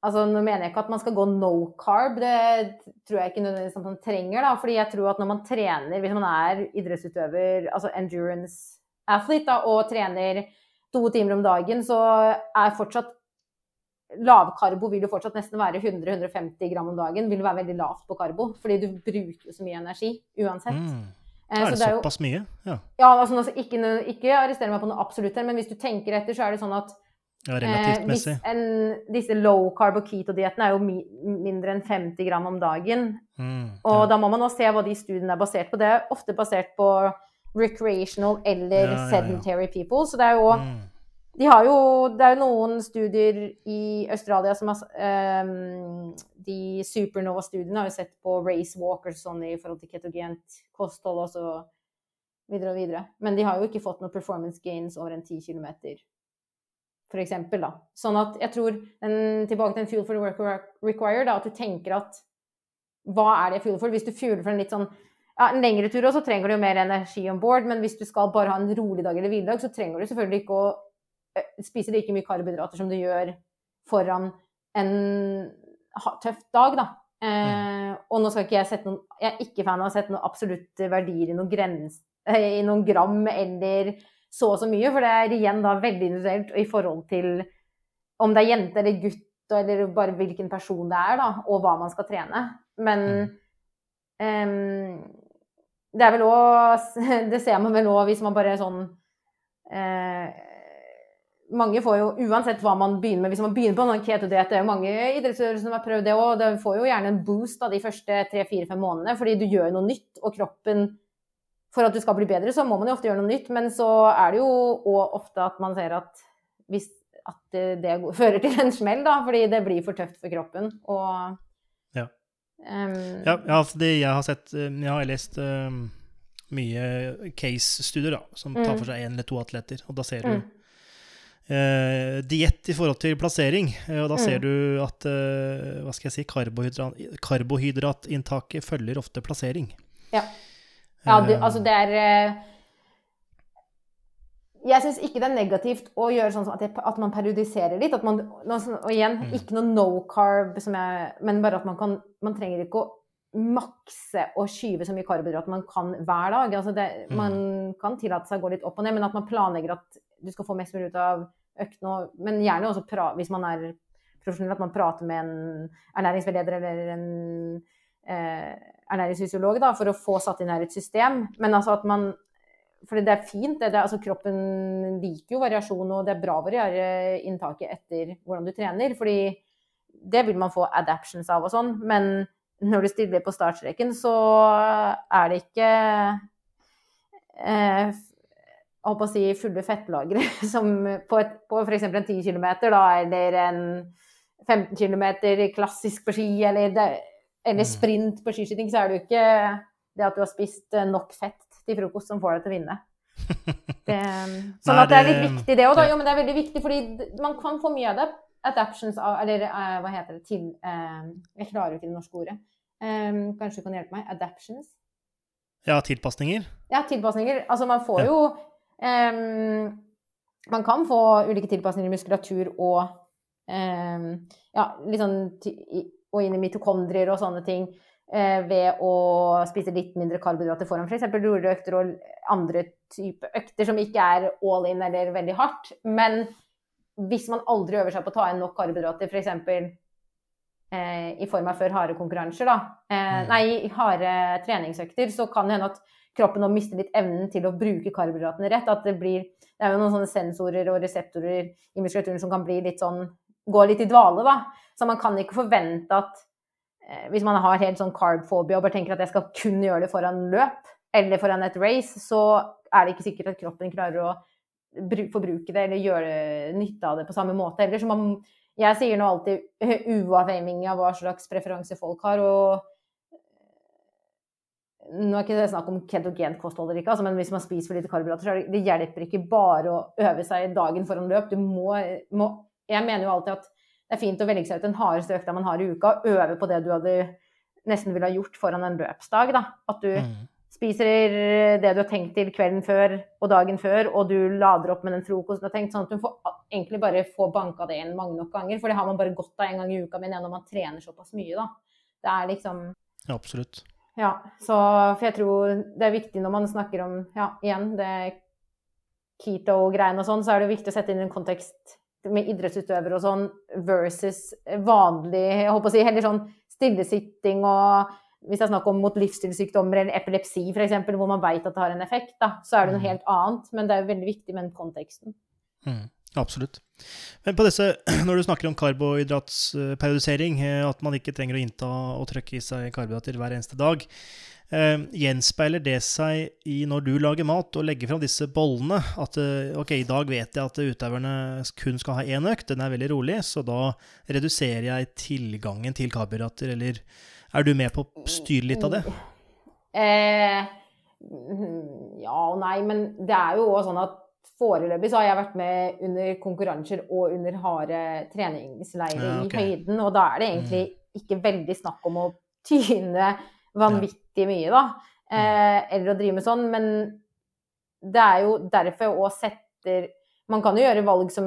Altså, nå mener jeg ikke at man skal gå no carb, det tror jeg ikke nødvendigvis man trenger, da. Fordi jeg tror at når man trener, hvis man er idrettsutøver, altså endurance athlete, da, og trener to timer om dagen, så er fortsatt Lavkarbo vil jo fortsatt nesten være 100-150 gram om dagen. Vil være veldig lavt på karbo, fordi du bruker jo så mye energi uansett. Mm. Eh, Er så det det er jo, såpass mye? Ja. ja, altså, ikke, ikke arrester meg på noe absolutt her, men hvis du tenker etter, så er det sånn at ja eh, relativt messig. en, disse low carb og keto-diettene er jo mi, mindre enn 50 gram om dagen. Mm, Og ja. da må man også se hva de studiene er basert på. Det er ofte basert på recreational eller ja. sedentary people. Så det er jo Mm. De har jo, det er jo noen studier i Australia som har um, De supernova-studiene har jo sett på race walkers sånn i forhold til ketogent kosthold og så videre og videre. Men de har jo ikke fått noen performance gains over en 10 km, eksempel, da. Sånn at jeg tror en, Tilbake til en fuel for the work required, da, at du tenker at Hva er det jeg fueler for? Hvis du fueler for en litt sånn ja, en lengre tur også, så trenger du jo mer energi om bord, men hvis du skal bare ha en rolig dag eller hviledag, så trenger du selvfølgelig ikke å ø, spise like mye karbohydrater som du gjør foran en tøff dag, da. Eh, og nå skal ikke jeg sette noen Jeg er ikke fan av å sette noen absolutte verdier i noen grens, eh, i noen gram eller så og så mye, for det er igjen da veldig individuelt i forhold til om det er jente eller gutt, eller bare hvilken person det er, da, og hva man skal trene. Men em, det er vel òg [laughs] Det ser man vel òg hvis man bare sånn eh, mange får jo, uansett hva man begynner med, hvis man begynner på en ketodiett, det er jo mange idrettsutøvere som har prøvd det òg, det får jo gjerne en boost av de første tre-fire-fem månedene, fordi du gjør noe nytt, og kroppen For at du skal bli bedre, så må man jo ofte gjøre noe nytt, men så er det jo òg ofte at man ser at hvis at det, [laughs] fører til en smell, da, fordi det blir for tøft for kroppen. Og Ja. Um, Ja, ja det jeg har sett eh, Jeg har lest um, mye case-studier da, som tar for seg én eller to atleter, og da ser du Mm. Eh, diett i forhold til plassering. eh, Og da ser Mm. du at eh, hva skal jeg si, karbohydrat, karbohydratinntaket følger ofte plassering. Ja. Ja, du, Eh, altså det er eh, Jeg syns ikke det er negativt å gjøre sånn at, jeg, at man periodiserer litt. At man, sånn- og igjen, Mm. ikke noe no carb, som jeg, men bare at man kan Man trenger ikke å makse og skyve så mye karbohydrat man kan hver dag. Altså det, Mm. Man kan tillate seg å gå litt opp og ned, men at man planlegger at du skal få mest mulig ut av øktene. nå. Men gjerne også pra, hvis man er profesjonell, at man prater med en ernæringsveileder eller en eh, ernæringsfysiolog da, for å få satt inn her et system. Men altså at man For det er fint. Det, det, altså kroppen liker jo variasjon, og det er bra å variere inntaket etter hvordan du trener. fordi det vil man få adaptions av og sånn. Men når du stiller på startstreken, så er det ikke eh, jeg på å si fulle fettlagre [laughs] som på, et, på f.eks. en 10 km, da, eller en 15 km klassisk på ski, eller, eller Mm. sprint på skiskyting, så er det jo ikke det at du har spist eh, nok fett til frokost som får deg til å vinne. [laughs] Det, sånn Nei, at det er litt viktig, det òg, da. Jo, men det er veldig viktig, fordi man kan få mye av det. Adaptions Eller eh, hva heter det til eh, Jeg klarer jo ikke det norske ordet. Kanskje du kan hjelpe meg? Adaptions? Ja, tilpasninger. Ja, tilpasninger. Altså, man får jo Man kan få ulike tilpasninger i muskulatur og ehm, Ja, litt sånn Og inn i mitokondrier og sånne ting. eh, ved å spise litt mindre karbohydrater foran f.eks. roreøkter og andre type økter som ikke er all in eller veldig hardt. Men hvis man aldri øver seg på å ta inn nok karbohydrater, f.eks. Eh, i form av før harde konkurranser, da. Eh, Mm. Nei, harde treningsøkter, så kan det hende at kroppen nå mister litt evnen til å bruke karbohydratene rett. At det blir Det er jo noen sånne sensorer og reseptorer i muskulaturen som kan bli litt sånn Gå litt i dvale, da. Så man kan ikke forvente at eh, hvis man har helt sånn carb-phobia og bare tenker at jeg skal kun gjøre det foran løp eller foran et race, så er det ikke sikkert at kroppen klarer å forbruke det eller gjøre nytte av det på samme måte heller. Så man, jeg sier nå alltid [laughs] uavhengig av hva slags preferanse folk har. og nå er ikke det snakk om ketogent kosthold eller ikke, altså, men hvis man spiser for lite karbohydrater, så det, det hjelper ikke bare å øve seg dagen foran løp. Du må, må Jeg mener jo alltid at det er fint å velge seg ut den hardeste økta man har i uka, og øve på det du hadde nesten ville ha gjort foran en løpsdag. da. At du Mm. spiser det du har tenkt til kvelden før og dagen før, og du lader opp med den frokosten du har tenkt, sånn at du får egentlig bare får banka det inn mange nok ganger. For det har man bare godt av en gang i uka, men når man trener såpass mye, da. Det er liksom Ja, absolutt. Ja, så For jeg tror det er viktig når man snakker om, ja, igjen, det keto-greiene og sånn, så er det viktig å sette inn en kontekst med idrettsutøvere og sånn versus vanlig, jeg håper å si, heller sånn stillesitting og hvis det er snakk om mot livsstilssykdommer eller epilepsi f.eks., hvor man vet at det har en effekt, da, så er det noe Mm. helt annet. Men det er jo veldig viktig med den konteksten. Mm, absolutt. Men på disse, [clears throat] når du snakker om karbohydratsperiodisering, eh, at man ikke trenger å innta og trykke i seg karbohydrater hver eneste dag, eh, gjenspeiler det seg i når du lager mat og legger fram disse bollene? At eh, ok, i dag vet jeg at utøverne kun skal ha én økt, den er veldig rolig, så da reduserer jeg tilgangen til karbohydrater, eller er du med på å styre litt av det? Eh, mm, ja og nei, men det er jo også sånn at foreløpig så har jeg vært med under konkurranser og under harde treningsleirer Ja, okay. i høyden, og da er det egentlig ikke veldig snakk om å tyne vanvittig mye, da. Eh, eller å drive med sånn, men det er jo derfor òg setter Man kan jo gjøre valg som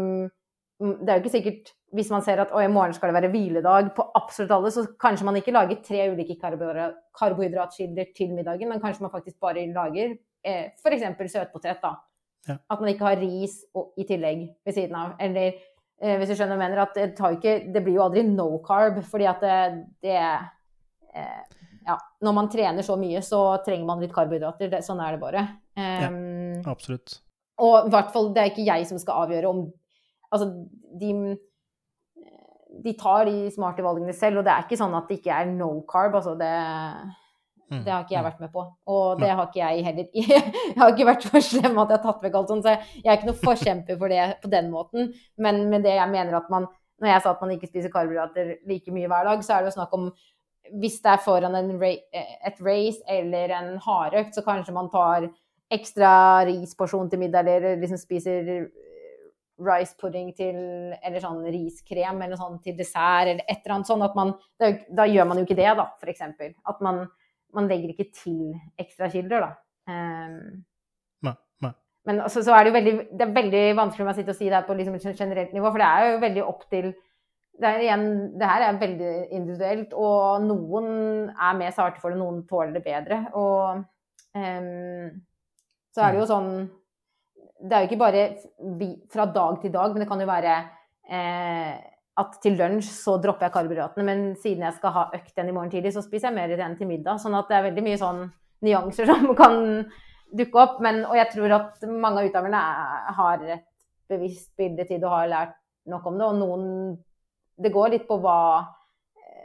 Det er jo ikke sikkert hvis man ser at i morgen skal det være hviledag på absolutt alle, så kanskje man ikke lager tre ulike karbohydratskilder karbohydratkilder til middagen, men kanskje man faktisk bare lager eh, f.eks. søtpotet. da. Ja. At man ikke har ris og, i tillegg ved siden av. Eller eh, hvis du skjønner mener, at det, tar ikke, det blir jo aldri no carb, fordi at det, det eh, ja, Når man trener så mye, så trenger man litt karbohydrater. Det, sånn er det bare. Ja. Um, Absolutt. og i hvert fall, det er ikke jeg som skal avgjøre om Altså, de de tar de smarte valgene selv, og det er ikke sånn at det ikke er no carb. Altså det, det har ikke jeg mm. vært med på. Og det har ikke jeg heller. [laughs] Jeg har ikke vært for slem at jeg har tatt vekk alt sånt, så jeg er ikke noe forkjemper for det på den måten. Men med det jeg mener at man Når jeg sa at man ikke spiser karbohydrater like mye hver dag, så er det jo snakk om hvis det er foran en, ra- et race eller en hardøkt, så kanskje man tar ekstra risporsjon til middag, eller liksom spiser rice pudding til Eller sånn riskrem eller sånn til dessert, eller et eller annet sånn at man da gjør man jo ikke det, da, for eksempel. At man, man legger ikke til ekstra kilder, da. Um, Nei, nei. men også, så er det jo veldig, det er veldig vanskelig å sitte og si det på liksom generelt nivå, for det er jo veldig opp til det, er igjen, det her er veldig individuelt, og noen er mer sarte for det, noen tåler det bedre. Og um, så er det jo sånn Det er jo ikke bare vi, fra dag til dag, men det kan jo være eh, at til lunsj så dropper jeg karbohydratene, men siden jeg skal ha økt den i morgen tidlig, så spiser jeg mer igjen til middag. Sånn at det er veldig mye sånn nyanser [laughs] som kan dukke opp. Men, og jeg tror at mange av utøverne er- har et bevisst bilde til det og har lært nok om det. Og noen Det går litt på hva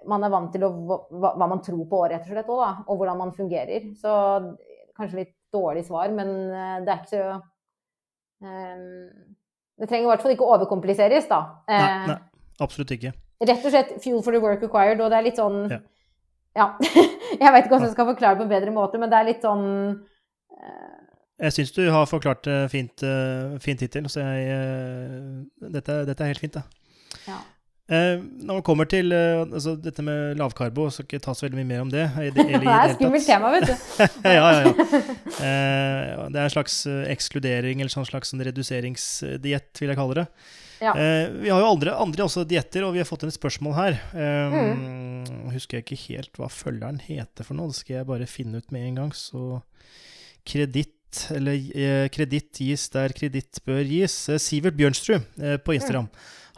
man er vant til, og hva, hva man tror på året og slett òg, da. Og hvordan man fungerer. Så kanskje litt dårlig svar, men eh, det er ikke så um, Det trenger i hvert fall ikke overkompliseres, da. Nei, Eh, nei, absolutt ikke. rett og slett fuel for the work required, og det er litt sånn Ja. Ja. [laughs] jeg vet ikke hvordan jeg skal forklare det på en bedre måte, men det er litt sånn uh... Jeg syns du har forklart det fint, eh, fint hittil, så jeg eh, dette, dette er helt fint, da. Ja. Eh, når man kommer til eh, altså, dette med lavkarbo, skal ikke ta så veldig mye mer om det. i [laughs] det- Det eller i er et skummelt tema, vet du. [laughs] ja, ja, ja. Eh, det er en slags ekskludering, eller sånn slags sånn reduseringsdiett, vil jeg kalle det. Ja. Eh, vi har jo andre, andre også dietter, og vi har fått inn et spørsmål her. Um, Mm. Husker jeg ikke helt hva følgeren heter for noe, det skal jeg bare finne ut med en gang. Så kreditt, eller eh, kreditt gis der kreditt bør gis. Eh, Sivert Bjørnstrud eh, på Instagram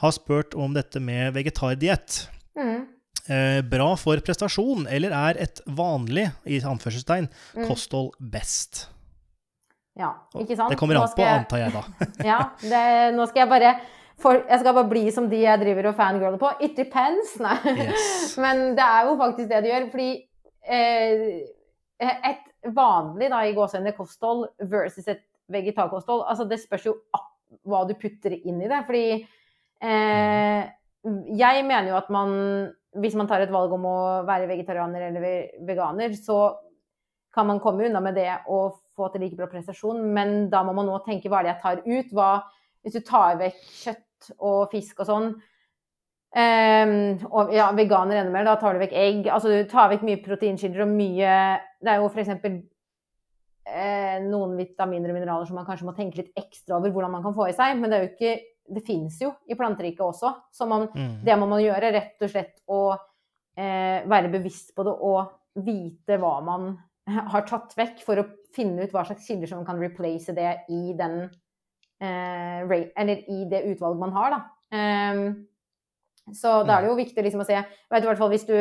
har spurt om dette med vegetardiett. Mm. Eh, bra for prestasjon, eller er et vanlig, i anførselstegn, Mm. kosthold best? Ja, ikke sant? Det kommer an på, antar jeg da. [laughs] Ja, det, nå skal jeg bare for, Jeg skal bare bli som de jeg driver og fangirler på. It depends. Nei. Yes. [laughs] Men det er jo faktisk det det gjør. Fordi eh, et vanlig da, i gåsehendene kosthold versus et vegetarkosthold altså Det spørs jo hva du putter inn i det. Fordi eh, jeg mener jo at man Hvis man tar et valg om å være vegetarianer eller veganer, så kan man komme unna med det og få til like bra prestasjon, men da må man nå tenke hva er det jeg tar ut? Hva, hvis du tar vekk kjøtt og fisk og sånn, Um, og ja, veganer enda mer, da tar du vekk egg. Altså du tar vekk mye proteinkilder og mye Det er jo f.eks. Eh, noen vitaminer og mineraler som man kanskje må tenke litt ekstra over hvordan man kan få i seg, men det er jo ikke Det fins jo i planteriket også. Så man, Mm. det må man gjøre, rett og slett å eh, være bevisst på det og vite hva man har tatt vekk, for å finne ut hva slags kilder som kan replace det i den eller i det utvalget man har, da. Ehm, så da er det jo viktig liksom å se jeg vet i hvert fall Hvis du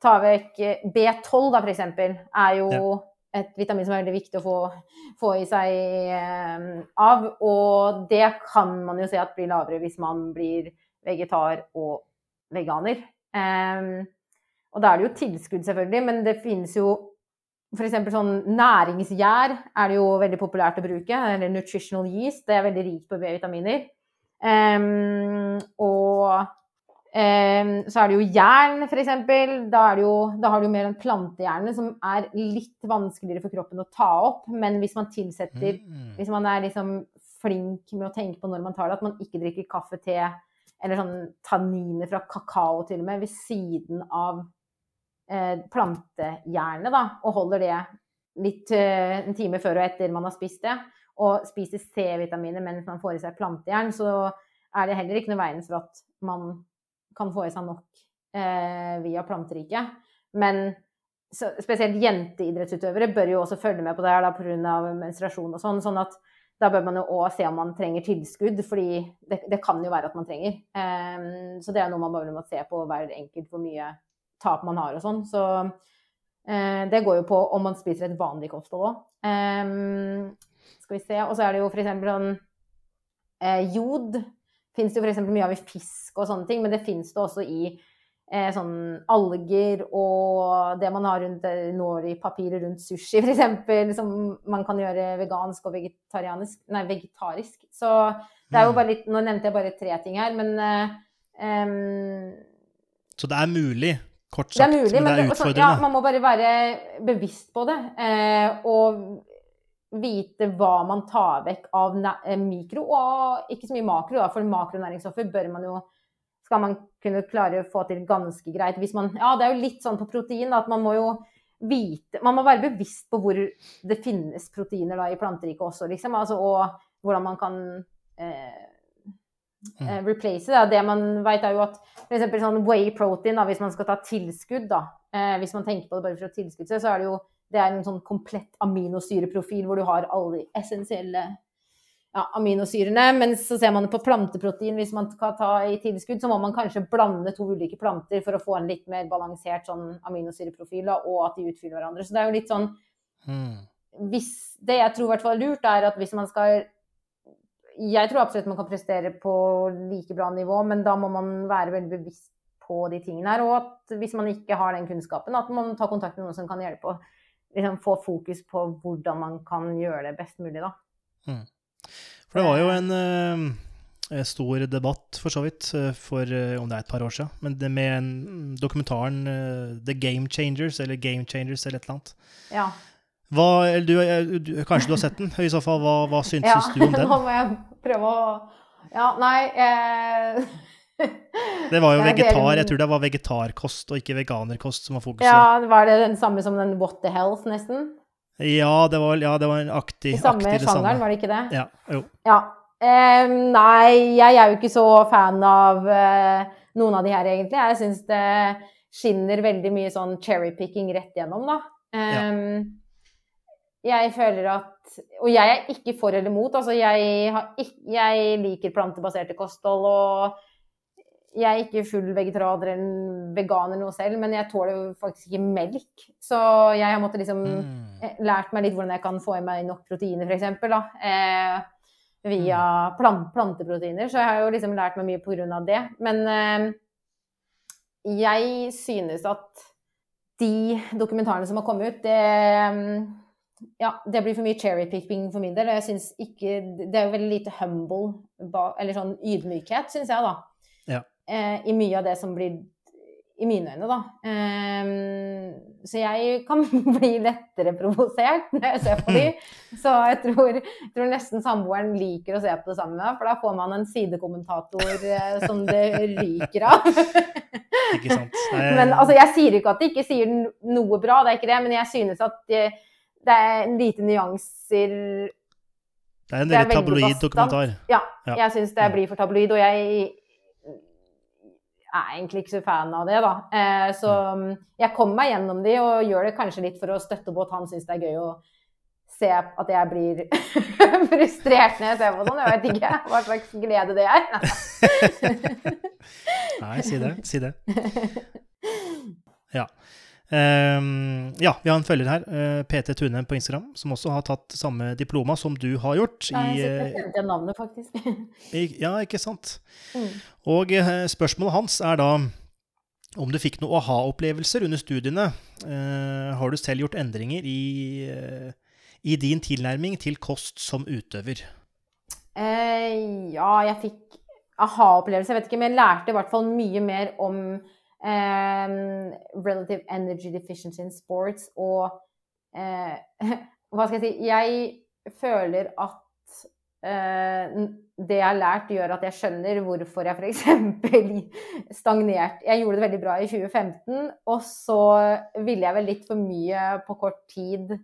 tar vekk eh, B12, da, for eksempel, er jo et vitamin som er veldig viktig å få, få i seg eh, av. Og det kan man jo se at blir lavere hvis man blir vegetar og veganer. Um, og da er det jo tilskudd, selvfølgelig, men det finnes jo f.eks. sånn næringsgjær er det jo veldig populært å bruke. Eller nutritional yeast. Det er veldig rikt på B-vitaminer. Um, og um, så er det jo jern, f.eks. Da, er det jo, da har du jo mer enn plantehjerne som er litt vanskeligere for kroppen å ta opp. Men hvis man tilsetter Mm. hvis man er liksom flink med å tenke på når man tar det, at man ikke drikker kaffe, te eller sånn tanniner fra kakao til og med ved siden av eh, plantejernet, da, og holder det litt eh, en time før og etter man har spist det, og spiser C-vitaminer mens man får i seg plantejern, så er det heller ikke noe veien for at man kan få i seg nok eh, via planteriket. Men så, spesielt jenteidrettsutøvere bør jo også følge med på det her da, pga. menstruasjon og sånn. sånn at da bør man jo òg se om man trenger tilskudd, fordi det, det kan jo være at man trenger. Um, så det er noe man bare må se på hver enkelt hvor mye tap man har og sånn. Så eh, det går jo på om man spiser et vanlig kosthold òg. skal vi se. Og så er det jo f.eks. sånn eh, jod fins jo f.eks. mye av i fisk og sånne ting, men det fins det også i eh, sånn alger og det man har rundt eh, nori-papiret rundt sushi, f.eks., som man kan gjøre vegansk og vegetarianisk Nei, vegetarisk. Så det er jo bare litt Nå nevnte jeg bare tre ting her, men eh, em, Så det er mulig, kort det er mulig, men det er og så- utfordrende. ja, man må bare være bevisst på det. Eh, og vite hva man tar vekk av eh, mikro, og ikke så mye makro. Da, for makronæringsstoffer bør man jo skal man kunne klare å få til ganske greit. Hvis man, ja, det er jo litt sånn på protein da, at man må jo vite Man må være bevisst på hvor det finnes proteiner da, i planteriket også, liksom. Altså, og hvordan man kan eh, eh, replace det. Det man vet er jo at f.eks. sånn whey protein, da, hvis man skal ta tilskudd, da. Eh, hvis man tenker på det bare for å tilskudde seg, så er det jo det er en sånn komplett aminosyreprofil hvor du har alle de essensielle ja, aminosyrene. Men så ser man det på planteprotein. Hvis man skal ta i tilskudd, så må man kanskje blande to ulike planter for å få en litt mer balansert sånn aminosyreprofil, da, og at de utfyller hverandre. Så det er jo litt sånn Mm. hvis, Det jeg tror i hvert fall er lurt, er at hvis man skal Jeg tror absolutt man kan prestere på like bra nivå, men da må man være veldig bevisst på de tingene her. Og at hvis man ikke har den kunnskapen, at man tar kontakt med noen som kan hjelpe. Og liksom få fokus på hvordan man kan gjøre det best mulig, da. For det var jo en eh, stor debatt, for så vidt, eh, for eh, om det er et par år siden, men det med en, dokumentaren eh, The Game Changers, eller Game Changers, eller et eller annet. Ja. Hva, eller du, eh, du, kanskje du har sett den? I så fall, hva, hva syntes ja. du om [laughs] den? Nå må jeg prøve å Ja, nei eh... Det var jo [laughs] Nei, det vegetar, jeg tror det var vegetarkost og ikke veganerkost som var fokuset. Ja, var det den samme som den What the Health, nesten? Ja, det var, ja, det var en aktig, I samme aktig det sjangeren, samme. var det ikke det? Ja, jo. Ja. Eh, nei, jeg er jo ikke så fan av eh, noen av de her, egentlig. Jeg syns det skinner veldig mye sånn cherrypicking rett gjennom, da. Eh, Jeg føler at Og jeg er ikke for eller mot. Altså, jeg, har ikk- jeg liker plantebaserte kosthold, og jeg er ikke full vegetarianer eller veganer noe selv, men jeg tåler faktisk ikke melk. Så jeg har måttet liksom Mm. eh, lært meg litt hvordan jeg kan få i meg nok proteiner, f.eks. Eh, via plant, planteproteiner. Så jeg har jo liksom lært meg mye av det. Men eh, jeg synes at de dokumentarene som har kommet ut, det mm, ja, det blir for mye cherrypicking for min del. Og jeg synes ikke Det er jo veldig lite humble, eller sånn ydmykhet, syns jeg, da. Ja. Eh, I mye av det som blir I mine øyne, da. Eh, så jeg kan [laughs] bli lettere provosert når jeg ser på de. [laughs] Så jeg tror, jeg tror nesten samboeren liker å se på det samme, for da får man en sidekommentator eh, som det ryker av. Ikke sant? Nei, Men altså, jeg sier ikke at de ikke sier noe bra, det er ikke det, men jeg synes at det, det er lite nyanser det er en veldig tabloid dokumentar. Ja, Ja. jeg syns det blir for tabloid, og jeg er egentlig ikke så fan av det, da. Eh, så Mm. jeg kommer meg gjennom de, og gjør det kanskje litt for å støtte opp at han syns det er gøy å se at jeg blir [laughs] frustrert når jeg ser på sånn. Jeg vet ikke hva slags glede det er. [laughs] Nei, si det. Si det. [laughs] Ja. Ehm, ja, vi har en følger her, uh, PT Tune på Instagram, som også har tatt samme diploma som du har gjort. Nei, jeg sitter og igjen navnet, faktisk. [laughs] i, ja, ikke sant? Mm. Og uh, spørsmålet hans er da om du fikk noen aha-opplevelser under studiene. Uh, har du selv gjort endringer i, eh, i din tilnærming til kost som utøver? Eh, ja, jeg fikk aha-opplevelser, jeg vet ikke, men jeg lærte i hvert fall mye mer om eh, relative energy deficiency in sports og uh, [laughs] Hva skal jeg si Jeg føler at uh, det jeg har lært, gjør at jeg skjønner hvorfor jeg f.eks. [laughs] stagnerte. Jeg gjorde det veldig bra i 2015, og så ville jeg vel litt for mye på kort tid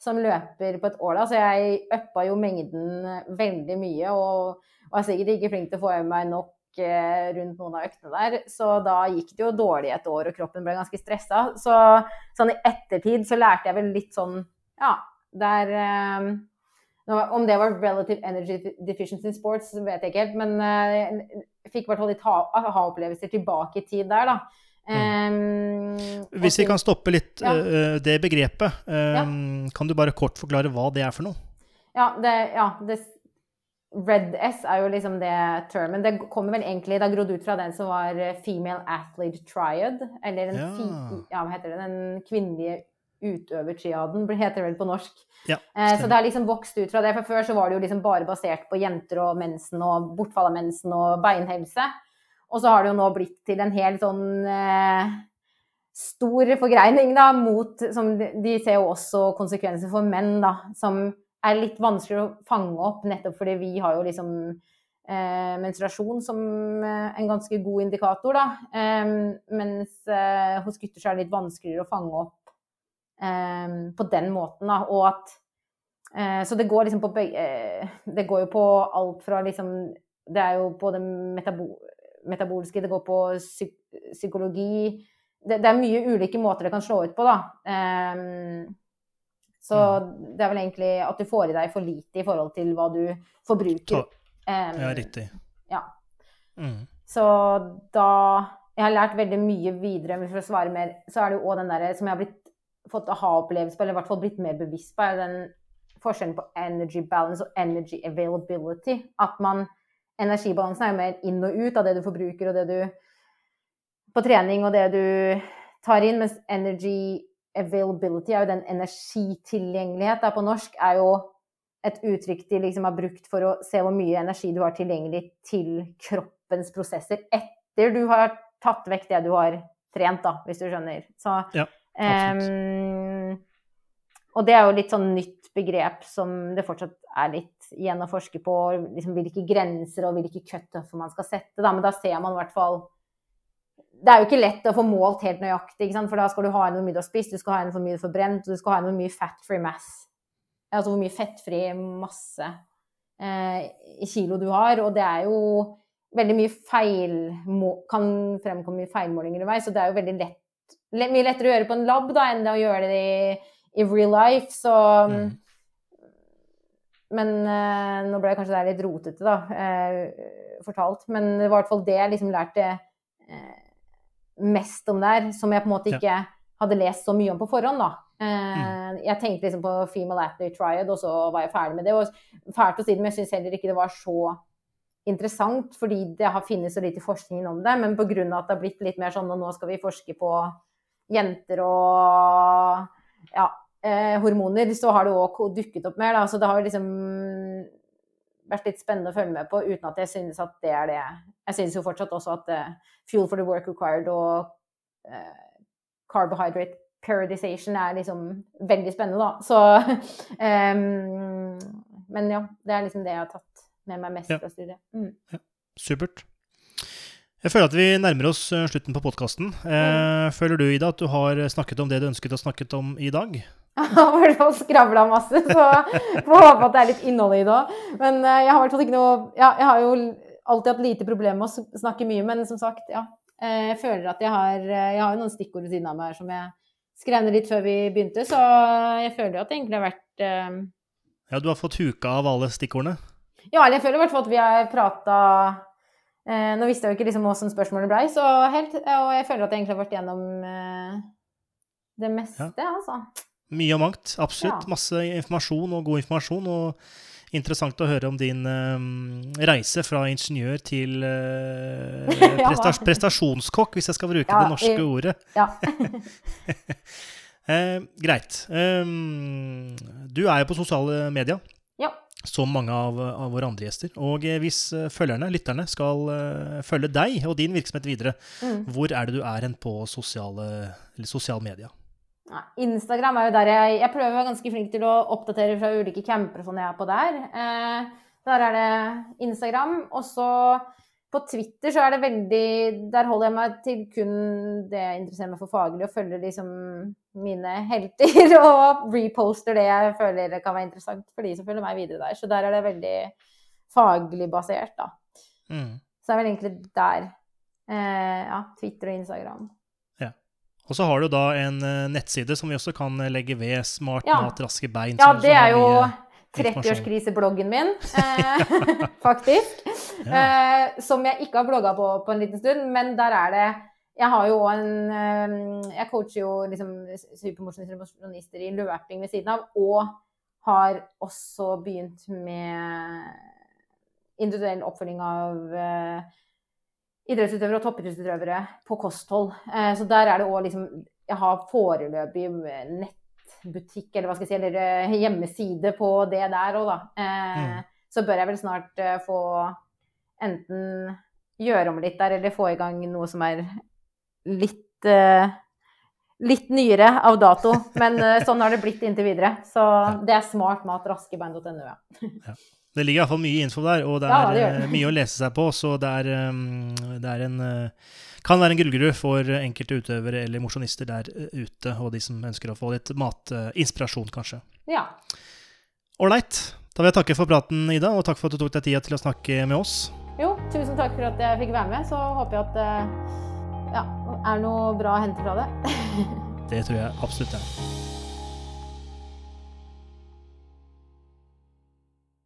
som løper på et år, da, så jeg uppa jo mengden veldig mye. Og var sikkert ikke flink til å få i meg nok rundt noen av øktene der. Så da gikk det jo dårlig et år, og kroppen ble ganske stressa. Så sånn i ettertid så lærte jeg vel litt sånn Ja, der eh, Om det var relative energy deficiency in sports, vet jeg ikke helt, men eh, jeg fikk i hvert fall litt ha- aha-opplevelser tilbake i tid der, da. Um, Hvis vi kan stoppe litt Ja. uh, det begrepet, eh, kan du bare kort forklare hva det er for noe? Ja, det, ja, det Red S er jo liksom det termen. Det kommer vel egentlig Det har grodd ut fra den som var eh, Female Athlete Triad. Eller den, Ja. fi, ja, hva heter det, den kvinnelige utøvertriaden, heter det vel på norsk. Ja, Eh, så det har liksom vokst ut fra det. For før så var det jo liksom bare basert på jenter og mensen og bortfall av mensen og beinhelse. Og så har det jo nå blitt til en helt sånn eh, stor forgreining, da, mot som de, de ser jo også konsekvenser for menn, da, som er litt vanskeligere å fange opp, nettopp fordi vi har jo liksom eh, menstruasjon som eh, en ganske god indikator, da. Eh, mens eh, hos gutter så er det litt vanskeligere å fange opp eh, på den måten, da. Og at eh, Så det går liksom på eh, Det går jo på alt fra liksom Det er jo på metabo metabolske, det går på psy psykologi det, det er mye ulike måter det kan slå ut på, da. Så det er vel egentlig at du får i deg for lite i forhold til hva du forbruker. Eh, Ja, riktig. ja. Mm. Så da Jeg har lært veldig mye videre, men for å svare mer, så er det jo òg den derre som jeg har blitt, fått aha-opplevelse på, eller i hvert fall blitt mer bevisst på, er den forskjellen på energy balance og energy availability. At man Energibalansen er jo mer inn og ut av det du forbruker og det du På trening og det du tar inn, mens energy availability er jo den energitilgjengelighet der på norsk, er jo et uttrykk de liksom har brukt for å se hvor mye energi du har tilgjengelig til kroppens prosesser etter du har tatt vekk det du har trent, da, hvis du skjønner. Så, Ja, ehm, og det er jo litt sånn nytt begrep som det fortsatt er litt igjen å forske på. Liksom hvilke grenser og hvilke cutoffer man skal sette. Da. Men da ser man i hvert fall Det er jo ikke lett å få målt helt nøyaktig, for da skal du ha inn hvor mye du har spist, du skal ha inn hvor mye du får forbrent, og du skal ha inn hvor mye fat-free mass. Altså hvor mye fettfri masse eh, i kilo du har. Og det er jo veldig mye feil Kan fremkomme mye feilmålinger underveis, så det er jo veldig lett le- Mye lettere å gjøre på en lab da, enn å gjøre det i, i real life. Så Mm. Men eh, nå ble kanskje det litt rotete, da, eh, fortalt. Men det var i hvert fall det jeg liksom lærte eh, mest om der, som jeg på en måte Ja. ikke hadde lest så mye om på forhånd, da. Mm. Jeg tenkte liksom på Female Athlete Triad, og så var jeg ferdig med det. Og fælt å si det, men jeg syns heller ikke det var så interessant, fordi det har finnes så lite forskning om det. Men pga. at det har blitt litt mer sånn, og nå skal vi forske på jenter og ja, eh, hormoner, så har det òg dukket opp mer. Da. Så det har liksom vært litt spennende å følge med på, uten at jeg synes at det er det. Jeg synes jo fortsatt også at uh, fuel for the work required og uh, carbohydrate periodization er liksom veldig spennende, da. Så um, [laughs] Men ja, det er liksom det jeg har tatt med meg mest Ja. fra studiet. Mm. Supert. Jeg føler at vi nærmer oss eh, slutten på podkasten. Eh, føler du, Ida, at du har snakket om det du ønsket å snakke om i dag? [laughs] Jeg har i hvert fall skravla masse, så [laughs] får håpe at det er litt innhold i det òg. Men eh, jeg har noe Ja, jeg har jo alltid hatt lite problem med å snakke mye, men som sagt, ja. Jeg føler at jeg har Jeg har noen stikkord ved siden av meg som jeg skrev ned litt før vi begynte, så jeg føler at det egentlig har vært eh, Ja, du har fått huka av alle stikkordene? Ja, eller jeg føler i hvert fall at vi har prata eh, Nå visste jeg jo ikke liksom åssen spørsmålet blei, så helt Og jeg føler at jeg egentlig har vært gjennom eh, det meste, altså. Mye og mangt. Absolutt. Ja. Masse informasjon og god informasjon. Og interessant å høre om din eh, reise fra ingeniør til [laughs] uh, presta prestasjonskokk, hvis jeg skal bruke Ja, det norske i- ordet. Ja. [laughs] Eh, greit. Um, du er jo på sosiale medier, ja. Som mange av, av våre andre gjester. Og eh, hvis eh, følgerne, lytterne, skal eh, følge deg og din virksomhet videre, Mm. hvor er det du er hen på sosiale, eller sosiale medier? Ja, Instagram er jo der jeg Jeg prøver å være ganske flink til å oppdatere fra ulike camper og sånn jeg er på der. Eh, der er det Instagram. Og så på Twitter så er det veldig Der holder jeg meg til kun det jeg interesserer meg for faglig, og følger liksom mine helter [laughs] og reposter det jeg føler kan være interessant for de som følger meg videre der. Så der er det veldig faglig basert, da. Mm. Så det er vel egentlig der. Eh, ja, Twitter og Instagram. Og så har du da en eh, nettside som vi også kan eh, legge ved Smart Ja. mat, raske bein. Ja, det er jo mye- 30-årskrisebloggen min, [laughs] eh, [laughs] faktisk. Eh, som jeg ikke har blogga på på en liten stund, men der er det Jeg har jo en eh, Jeg coacher jo liksom supermosjonister i løping ved siden av, og har også begynt med individuell oppfølging av eh, idrettsutøvere og toppidrettsutøvere på kosthold. Eh, så der er det òg liksom Jeg har foreløpig nettbutikk, eller hva skal jeg si, eller eh, hjemmeside på det der òg, da. Eh, Mm. Så bør jeg vel snart eh, få enten gjøre om litt der, eller få i gang noe som er litt eh, Litt nyere av dato, men eh, sånn har det blitt inntil videre. Så det er smartmatraskebein.no, ja. Det ligger iallfall mye info der, og det Ja, er det det. mye å lese seg på. Så det er, det er en kan være en gullgruve for enkelte utøvere eller mosjonister der eh, ute, og de som ønsker å få litt matinspirasjon, kanskje. ja. Ålreit. Da vil jeg takke for praten, Ida, og takk for at du tok deg tida til å snakke med oss. Jo, tusen takk for at jeg fikk være med. Så håper jeg at det ja, er noe bra å hente fra det. [laughs] Det tror jeg absolutt er.